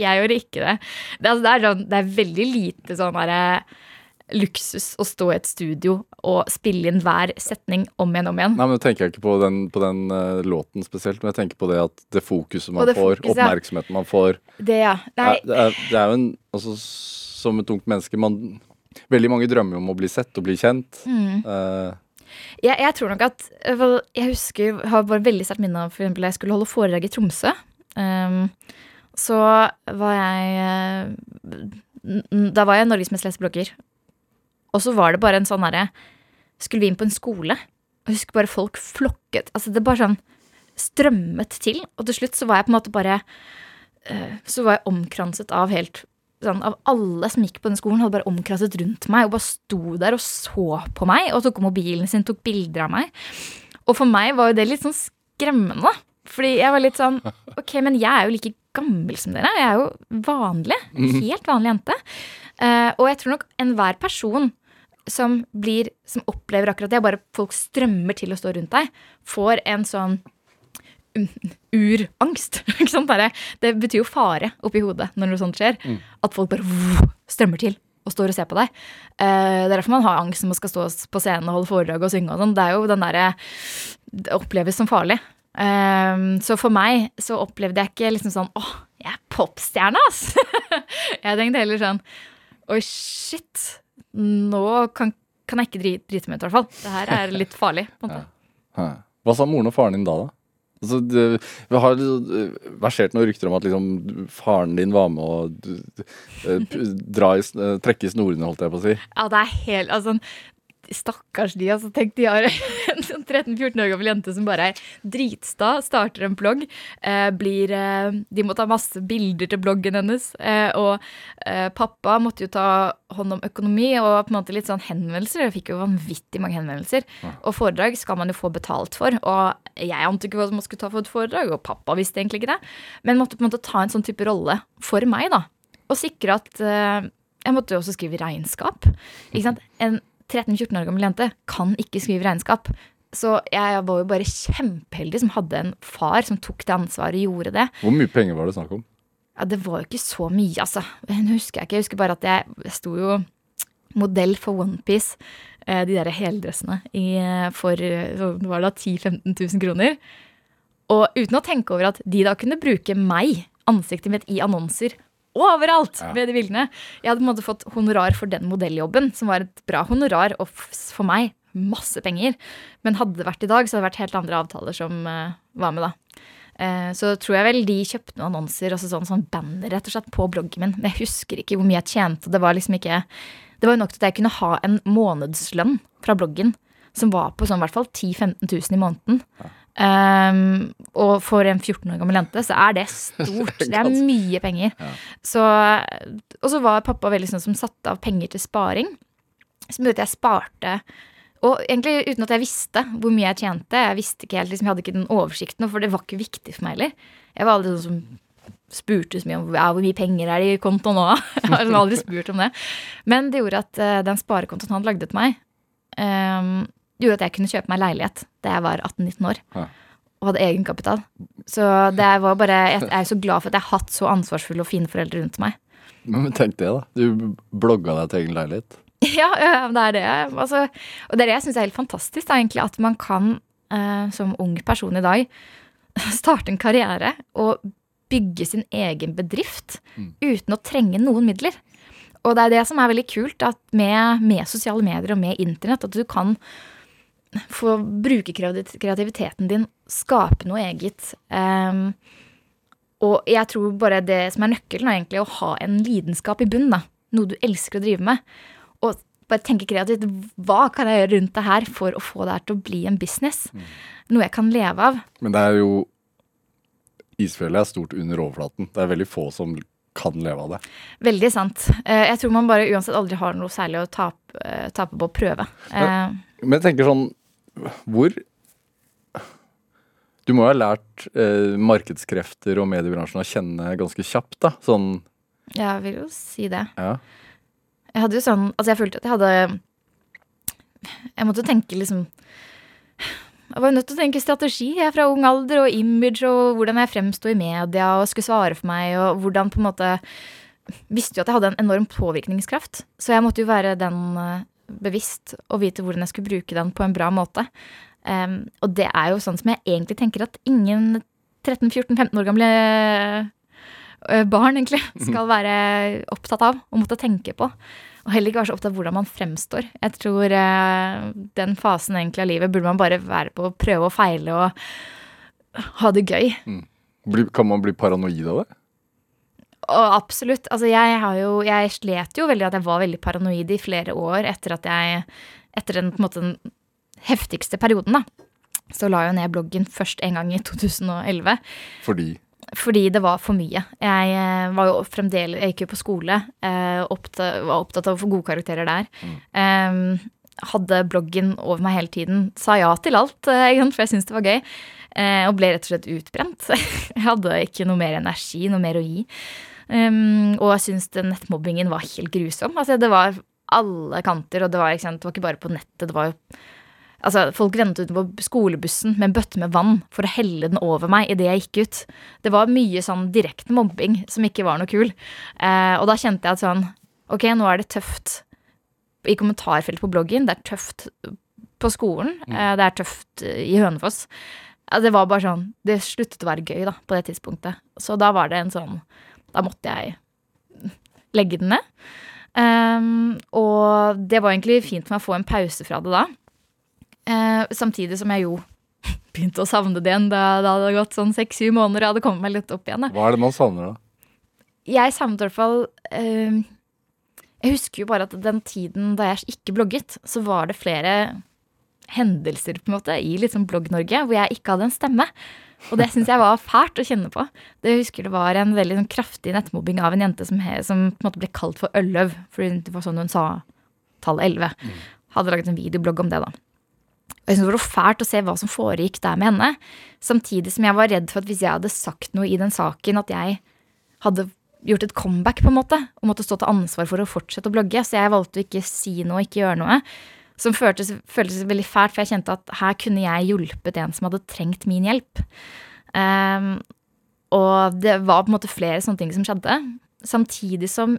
Jeg gjorde ikke det. Det, altså, det, er, sånn, det er veldig lite sånn derre luksus å stå i et studio og spille inn hver setning om igjen om igjen. Nei, men Nå tenker jeg ikke på den, på den uh, låten spesielt, men jeg tenker på det at det fokuset man det får, fokuset, oppmerksomheten man får Det, ja. Nei, er, det, er, det er jo en altså, Som et ungt menneske man, Veldig mange drømmer om å bli sett og bli kjent. Mm. Uh, Jeg, jeg tror nok at Jeg husker Jeg har bare veldig sterkt minne av da jeg skulle holde foredrag i Tromsø. Um, så var jeg eh, Da var jeg Norges mest leste blogger. Og så var det bare en sånn herre Skulle vi inn på en skole? Og husker bare folk flokket. Altså det bare sånn strømmet til. Og til slutt så var jeg på en måte bare eh, Så var jeg omkranset av helt sånn, Av alle som gikk på den skolen, hadde bare omkranset rundt meg og bare sto der og så på meg og tok mobilen sin, tok bilder av meg. Og for meg var jo det litt sånn skremmende. Fordi jeg var litt sånn Ok, men jeg er jo like gammel som dere. Jeg er jo vanlig. En helt vanlig jente. Eh, og jeg tror nok enhver person som blir Som opplever akkurat det, bare folk strømmer til å stå rundt deg, får en sånn um, urangst. Ikke sant? Det betyr jo fare oppi hodet når noe sånt skjer. At folk bare strømmer til og står og ser på deg. Eh, det er derfor man har angst når man skal stå på scenen og holde foredrag og synge og sånn. Det er jo den derre Det oppleves som farlig. Eh, så for meg så opplevde jeg ikke liksom sånn åh, jeg er popstjerne, ass! jeg tenkte heller sånn oi, shit. Nå kan, kan jeg ikke drite meg ut, i hvert fall. Det her er litt farlig. måte. hæ. Hva sa moren og faren din da, da? Altså, det, det har versert noen rykter om at liksom, faren din var med å eh, p- dra i, eh, trekke i snorene, holdt jeg på å si. Ja, det er helt altså, Stakkars de, altså. Tenk, de har en sånn 13-14 år gammel jente som bare er dritsta, starter en blogg. Eh, blir eh, De må ta masse bilder til bloggen hennes. Eh, og eh, pappa måtte jo ta hånd om økonomi og på en måte litt sånn henvendelser. Jeg fikk jo vanvittig mange henvendelser. Og foredrag skal man jo få betalt for. Og jeg ante ikke hva man skulle ta for et foredrag, og pappa visste egentlig ikke det. Men måtte på en måte ta en sånn type rolle for meg, da. Og sikre at eh, Jeg måtte jo også skrive regnskap. Ikke sant? En 13-14 år gammel jente kan ikke skrive regnskap. Så jeg var jo bare kjempeheldig som hadde en far som tok det ansvaret og gjorde det. Hvor mye penger var det snakk om? Ja, det var jo ikke så mye, altså. Nå husker jeg ikke. Jeg husker bare at jeg, jeg sto jo modell for OnePiece, eh, de der heldressene, eh, for var det 10 000-15 000 kroner. Og uten å tenke over at de da kunne bruke meg, ansiktet mitt, i annonser overalt med de bildene. Jeg hadde på en måte fått honorar for den modelljobben, som var et bra honorar, og for meg masse penger. Men hadde det vært i dag, så hadde det vært helt andre avtaler som uh, var med, da. Eh, så tror jeg vel de kjøpte noen annonser, altså sånn, sånn banner rett og slett, på bloggen min. Men jeg husker ikke hvor mye jeg tjente. Det var liksom ikke Det var jo nok til at jeg kunne ha en månedslønn fra bloggen som var på sånn i hvert fall 10 000-15 000 i måneden. Um, og for en 14 år gammel jente så er det stort. Det er mye penger. Så, og så var pappa veldig sånn som satte av penger til sparing. Som gjorde at jeg sparte. Og egentlig uten at jeg visste hvor mye jeg tjente. Jeg visste ikke helt, liksom, jeg hadde ikke den oversikten, for det var ikke viktig for meg heller. Jeg var aldri sånn som spurte så mye om ja, hvor mye penger er det i kontoen nå. Jeg har liksom aldri spurt om det. Men det gjorde at uh, den sparekontoen han lagde til meg, um, gjorde at jeg kunne kjøpe meg leilighet da jeg var 18-19 år. Ja. Og hadde egenkapital. Så det var bare, jeg er så glad for at jeg har hatt så ansvarsfulle og fine foreldre rundt meg. Men, tenk det, da. Du blogga deg til egen leilighet. Ja, det er det. Altså, og det er det jeg syns er helt fantastisk, da, egentlig, at man kan eh, som ung person i dag starte en karriere og bygge sin egen bedrift uten å trenge noen midler. Og det er det som er veldig kult at med, med sosiale medier og med internett, at du kan få bruke kreativiteten din, skape noe eget. Um, Og jeg tror bare det som er nøkkelen, er egentlig å ha en lidenskap i bunnen. da. Noe du elsker å drive med. Og bare tenke kreativt. Hva kan jeg gjøre rundt det her for å få det her til å bli en business? Noe jeg kan leve av. Men det er jo Isfjellet er stort under overflaten. Det er veldig få som kan leve av det. Veldig sant. Eh, Jeg tror man bare uansett aldri har noe særlig å tape, eh, tape på å prøve. Men, Men jeg tenker sånn Hvor Du må jo ha lært eh, markedskrefter og mediebransjen å kjenne ganske kjapt, da. Sånn Jeg vil jo si det. ja. Jeg hadde jo sånn Altså, jeg følte at jeg hadde Jeg måtte tenke liksom Jeg var jo nødt til å tenke strategi jeg fra ung alder, og image, og hvordan jeg fremsto i media og skulle svare for meg, og hvordan på en måte Visste jo at jeg hadde en enorm påvirkningskraft, så jeg måtte jo være den eh, bevisst og vite hvordan jeg skulle bruke den på en bra måte. Um, og det er jo sånn som jeg egentlig tenker at ingen 13-14-15 år gamle barn egentlig skal være opptatt av og måtte tenke på. Og heller ikke være så opptatt av hvordan man fremstår. Jeg tror uh, den fasen egentlig av livet burde man bare være på å prøve og feile og ha det gøy. Mm. kan man bli paranoid av det? Og absolutt. Altså, jeg har jo Jeg slet jo veldig at jeg var veldig paranoid i flere år etter at jeg Etter den på en måte den heftigste perioden, da. Så la jeg ned bloggen først en gang i 2011. Fordi Fordi det var for mye. Jeg eh, var jo fremdeles Jeg gikk jo på skole. Opptatt, var opptatt av å få gode karakterer der. Eh, hadde bloggen over meg hele tiden. Sa ja til alt, eh, for jeg syntes det var gøy. Eh, og ble rett og slett utbrent. jeg hadde ikke noe mer energi, noe mer å gi. Um, og jeg syns den nettmobbingen var helt grusom. Altså, det var alle kanter, og det var, ikke det var ikke bare på nettet. det var jo Altså, Folk ventet utenfor skolebussen med en bøtte med vann for å helle den over meg idet jeg gikk ut. Det var mye sånn direkte mobbing som ikke var noe kul. Eh, og da kjente jeg at sånn Ok, nå er det tøft i kommentarfeltet på bloggen. Det er tøft på skolen. Eh, det er tøft eh, i Hønefoss. Altså, det var bare sånn Det sluttet å være gøy da, på det tidspunktet. Så da var det en sånn Da måtte jeg legge den ned. Um, og det var egentlig fint for meg å få en pause fra det da. Uh, samtidig som jeg jo begynte å savne det igjen da det hadde gått sånn seks-syv måneder og hadde kommet meg litt opp igjen. Da. Hva er det man savner, da? Jeg savnet i hvert fall uh, Jeg husker jo bare at den tiden da jeg ikke blogget, så var det flere hendelser på en måte i liksom Blogg-Norge hvor jeg ikke hadde en stemme. Og det syns jeg var fælt å kjenne på. Det jeg husker det var en veldig sånn, kraftig nettmobbing av en jente som, som på en måte ble kalt for Ølløv, fordi det var sånn hun sa tallet 11. Hadde laget en videoblogg om det, da. Og jeg synes det var fælt å se hva som foregikk der med henne. Samtidig som jeg var redd for at hvis jeg hadde sagt noe i den saken, at jeg hadde gjort et comeback, på en måte, og måtte stå til ansvar for å fortsette å blogge. Så jeg valgte å ikke si noe, ikke gjøre noe. Som føltes, føltes veldig fælt, for jeg kjente at her kunne jeg hjulpet en som hadde trengt min hjelp. Um, og det var på en måte flere sånne ting som skjedde. Samtidig som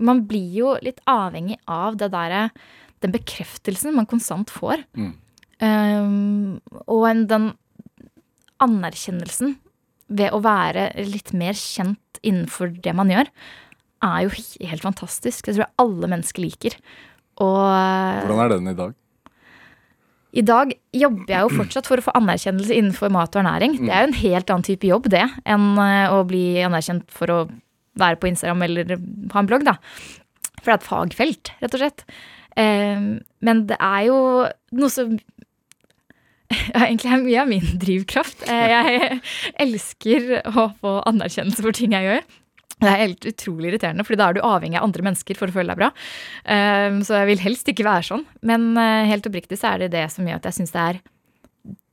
man blir jo litt avhengig av det derre Den bekreftelsen man konstant får. Mm. Um, og en, den anerkjennelsen ved å være litt mer kjent innenfor det man gjør, er jo helt fantastisk. Det tror jeg alle mennesker liker. Og Hvordan er den i dag? i dag jobber jeg jo fortsatt for å få anerkjennelse innenfor mat og ernæring. Det er jo en helt annen type jobb, det, enn eh, å bli anerkjent for å være på Instagram eller ha en blogg, da. For det er et fagfelt, rett og slett. Eh, men det er jo noe som ja, egentlig er mye av min drivkraft. Eh, Jeg elsker å få anerkjennelse for ting jeg gjør. Det er helt utrolig irriterende, for da er du avhengig av andre mennesker for å føle deg bra. Um, så jeg vil helst ikke være sånn. Men uh, helt oppriktig så er det det som gjør at jeg syns det er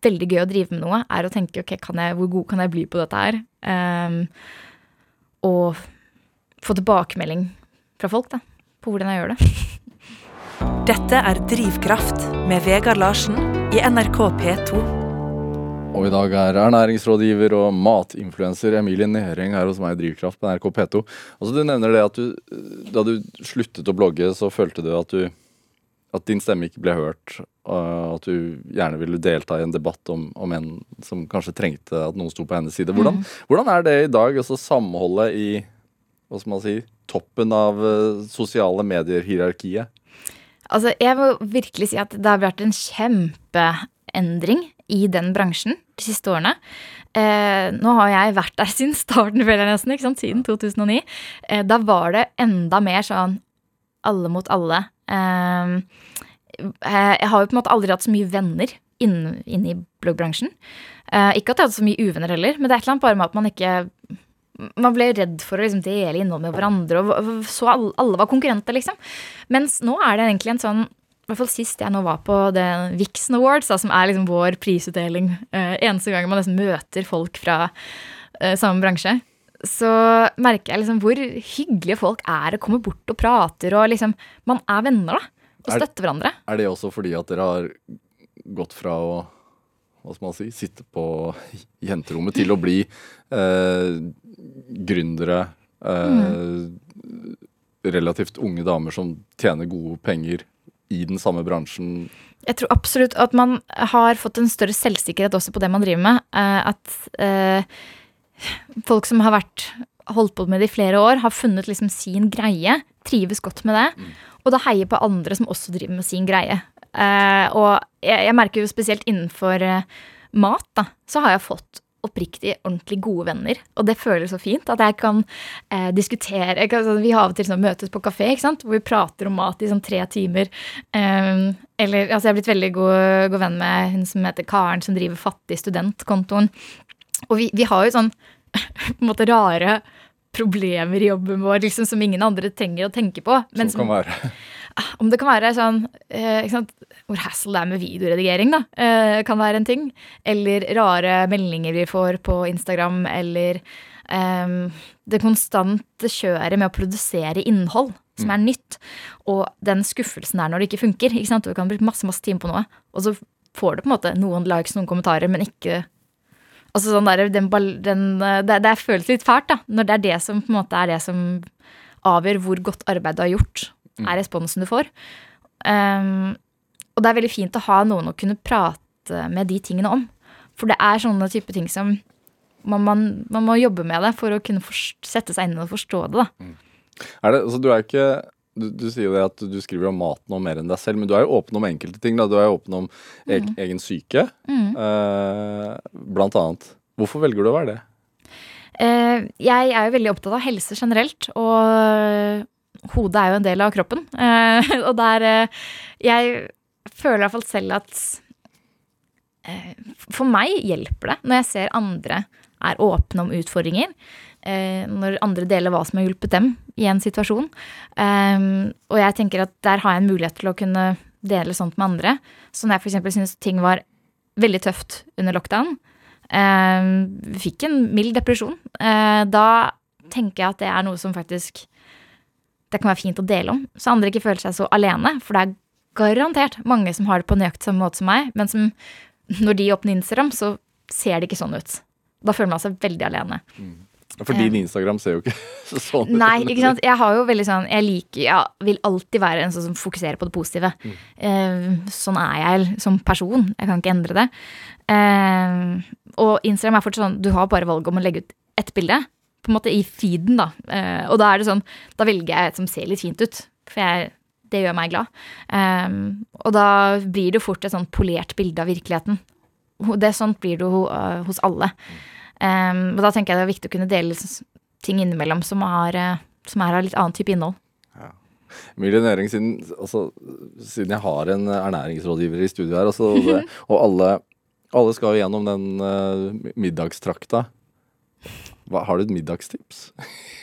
veldig gøy å drive med noe. Er å tenke ok, jeg, hvor god kan jeg bli på dette her? Um, og få tilbakemelding fra folk da, på hvordan jeg gjør det. Dette er Drivkraft med Vegard Larsen i NRK P2. Og i dag er ernæringsrådgiver og matinfluenser Emilie Næring her hos meg i Drivkraft på NRK P2. Altså Du nevner det at du, da du sluttet å blogge, så følte du at, du, at din stemme ikke ble hørt. Og at du gjerne ville delta i en debatt om, om en som kanskje trengte at noen sto på hennes side. Hvordan, hvordan er det i dag, altså samholdet i hva skal man si, toppen av eh, sosiale medier-hierarkiet? Altså, jeg må virkelig si at det har vært en kjempeendring i den bransjen de siste årene. Eh, nå har jeg vært der siden starten, føler jeg nesten, ikke sant? siden 2009. Eh, da var det enda mer sånn alle mot alle. Eh, eh, jeg har jo på en måte aldri hatt så mye venner inne, inne i bloggbransjen. Eh, ikke at jeg hadde så mye uvenner heller, men det er et eller annet bare med at man ikke man ble redd for å liksom dele innhold med hverandre, og så alle, alle var konkurrenter, liksom. Mens nå er det egentlig en sånn hvert fall sist jeg nå var på den Vixen Awards, da, som er liksom vår prisutdeling. eh, eneste gang man nesten møter folk fra eh, samme bransje. Så merker jeg liksom hvor hyggelige folk er og kommer bort og prater. og liksom, Man er venner, da. Og Er- støtter hverandre. Er det også fordi at dere har gått fra å hva skal man si, sitte på jenterommet til å bli eh, gründere, eh, relativt unge damer som tjener gode penger i den samme bransjen? Jeg tror absolutt at man har fått en større selvsikkerhet også på det man driver med. Eh, at eh, folk som har vært holdt på med det i flere år, har funnet liksom sin greie, trives godt med det, og da heier på andre som også driver med sin greie. Eh, og jeg, jeg merker jo spesielt innenfor mat, da, så har jeg fått oppriktig, ordentlig gode venner. Og det føles så fint at jeg kan eh, diskutere jeg kan, Vi har av og til sånn møtes på kafé ikke sant? hvor vi prater om mat i sånn tre timer. Um, eller altså, jeg har blitt veldig god, god venn med hun som heter Karen, som driver Fattig studentkontoen. Og vi, vi har jo sånn på en måte rare problemer i jobben vår liksom, som ingen andre trenger å tenke på. Men som kan være om det kan være sånn eh, sant, Hvor hassle det er med videoredigering, da, eh, kan være en ting. Eller rare meldinger vi får på Instagram, eller eh, det konstante kjøret med å produsere innhold som er nytt. Og den skuffelsen der når det ikke funker. ikke sant, Du kan bruke masse masse time på noe, og så får du på en måte noen likes, noen kommentarer, men ikke Altså sånn der, den, den, eh, det, det føles litt fælt, da. Når det er det som på en måte er det som avgjør hvor godt arbeid du har gjort, er responsen du får. Um, og det er veldig fint å ha noen å kunne prate med de tingene om. For det er sånne type ting som man, man, man må jobbe med det for å kunne forst- sette seg inn og forstå det. da. Er det, altså du er ikke du, du sier jo det at du skriver om maten og mer enn deg selv, men du er jo åpen om enkelte ting. da, Du er jo åpen om eg, egen syke, eh, blant annet. Hvorfor velger du å være det? Eh, jeg er jo veldig opptatt av helse generelt, og hodet er jo en del av kroppen. Eh, og der eh, Jeg føler i hvert fall selv at eh, For meg hjelper det når jeg ser andre er åpne om utfordringer. Når andre deler hva som har hjulpet dem i en situasjon. Og jeg tenker at der har jeg en mulighet til å kunne dele sånt med andre. Så når jeg f.eks. syns ting var veldig tøft under lockdown, fikk en mild depresjon, da tenker jeg at det er noe som faktisk det kan være fint å dele om, så andre ikke føler seg så alene. For det er garantert mange som har det på nøyaktig samme måte som meg, men som når de åpner Instagram, så ser det ikke sånn ut. Da føler man seg veldig alene. For din Instagram ser jo ikke sånn ut. Nei, ikke sant. Jeg har jo veldig sånn Jeg liker Jeg vil alltid være en sånn som fokuserer på det positive. Mm. sånn er jeg som person. Jeg kan ikke endre det. Eh, og Instagram er fortsatt sånn Du har bare valget om å legge ut ett bilde. På en måte i feeden, da. Eh, og da er det sånn Da velger jeg et som ser litt fint ut. For jeg, det gjør meg glad. Um, og da blir det fort et sånn polert bilde av virkeligheten. Det Sånt blir det jo eh, hos alle. Um, og da tenker jeg det er viktig å kunne dele ting innimellom som, har, eh, som er av litt annen type innhold. Næring, siden, altså, siden jeg har en ernæringsrådgiver i studio her, altså, og, det, og alle, alle skal gjennom den uh, middagstrakta. Hva, har du et middagstips?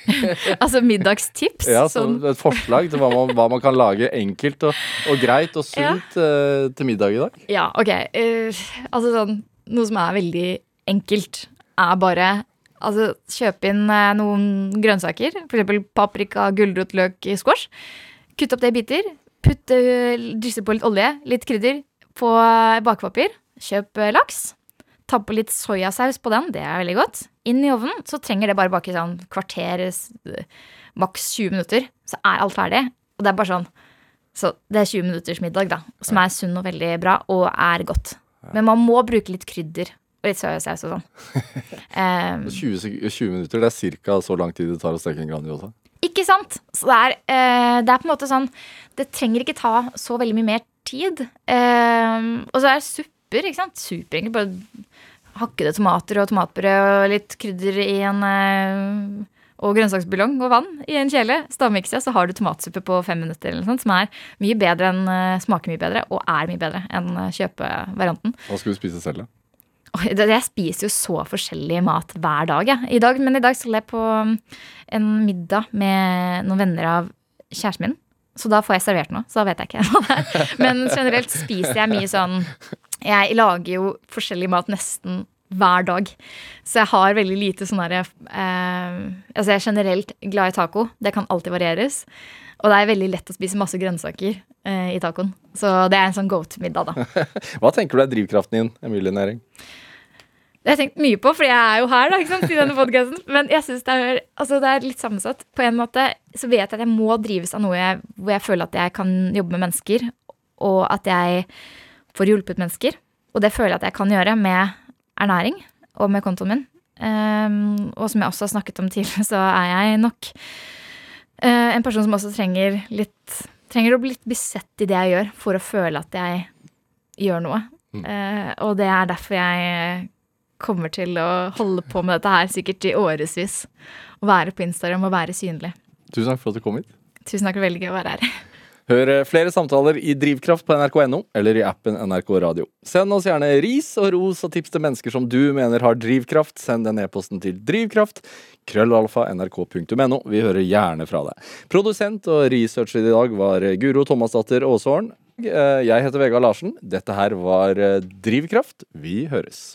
Altså middagstips. Ja, så sånn, Et forslag til hva man, hva man kan lage enkelt og, og greit og sunt eh, til middag i dag? ja, ok. Uh, altså sånn Noe som er veldig enkelt, er bare Altså kjøpe inn uh, noen grønnsaker. F.eks. paprika, gulrot, løk, squash. Kutt opp det i biter. Putt, Drysse på litt olje, litt krydder på bakepapir. Kjøp laks. Ta på litt soyasaus på den, det er veldig godt. Inn i ovnen, så trenger det bare bake i sånn kvarter, maks 20 minutter. Så er alt ferdig. Og det er bare sånn Så det er 20 minutters middag, da. Som er sunn og veldig bra, og er godt. Men man må bruke litt krydder og litt soyasaus og sånn. um, 20, 20 minutter, det er ca. så lang tid det tar å steke en Grandiosa. Ikke sant? Så det er, uh, det er på en måte sånn Det trenger ikke ta så veldig mye mer tid. Um, og så er suppe supper. ikke sant? Super, egentlig. Bare hakkede tomater og tomatbrød og litt krydder i en eh, og grønnsaksbuljong og vann i en kjele. Stavmiksa, så har du tomatsuppe på fem minutter, eller noe sånt, som er mye bedre enn, eh, smaker mye bedre og er mye bedre enn eh, kjøpevarianten. Hva skal du spise selv, da? Jeg spiser jo så forskjellig mat hver dag, jeg. I dag, men i dag skal jeg på um, en middag med noen venner av kjæresten min. Så da får jeg servert noe. Så da vet jeg ikke. Men generelt spiser jeg mye sånn Jeg lager jo forskjellig mat nesten hver dag. Så jeg har veldig lite sånn herre eh, Altså jeg er generelt glad i taco. Det kan alltid varieres. Og det er veldig lett å spise masse grønnsaker eh, i tacoen. Så det er en sånn go to-middag, da. Hva tenker du er drivkraften din, Emilie Næring? Det har jeg tenkt mye på, for jeg er jo her da, ikke sant, i denne podcasten. Men jeg synes det er, altså det er litt sammensatt. På en måte så vet jeg at jeg må drives av noe jeg, hvor jeg føler at jeg kan jobbe med mennesker, og at jeg får hjulpet mennesker. Og det føler jeg at jeg kan gjøre med ernæring og med kontoen min. Um, og som jeg også har snakket om tidligere, så er jeg nok uh, en person som også trenger litt Trenger å bli litt besett i det jeg gjør, for å føle at jeg gjør noe. Eh, og det er derfor jeg kommer til å holde på med dette her sikkert i årevis. Å være på Instagram og være synlig. Tusen takk for at du kom hit. Tusen takk, for veldig gøy å være her. Hør eh, flere samtaler i Drivkraft på nrk.no eller i appen NRK Radio. Send oss gjerne ris og ros og tips til mennesker som du mener har drivkraft. Send den e-posten til drivkraft. Krøllalfa nrk.no. Vi hører gjerne fra deg. Produsent og researcher i dag var Guro Thomasdatter Aasåren. Eh, Jeg heter Vegard Larsen. Dette her var eh, Drivkraft. Vi høres.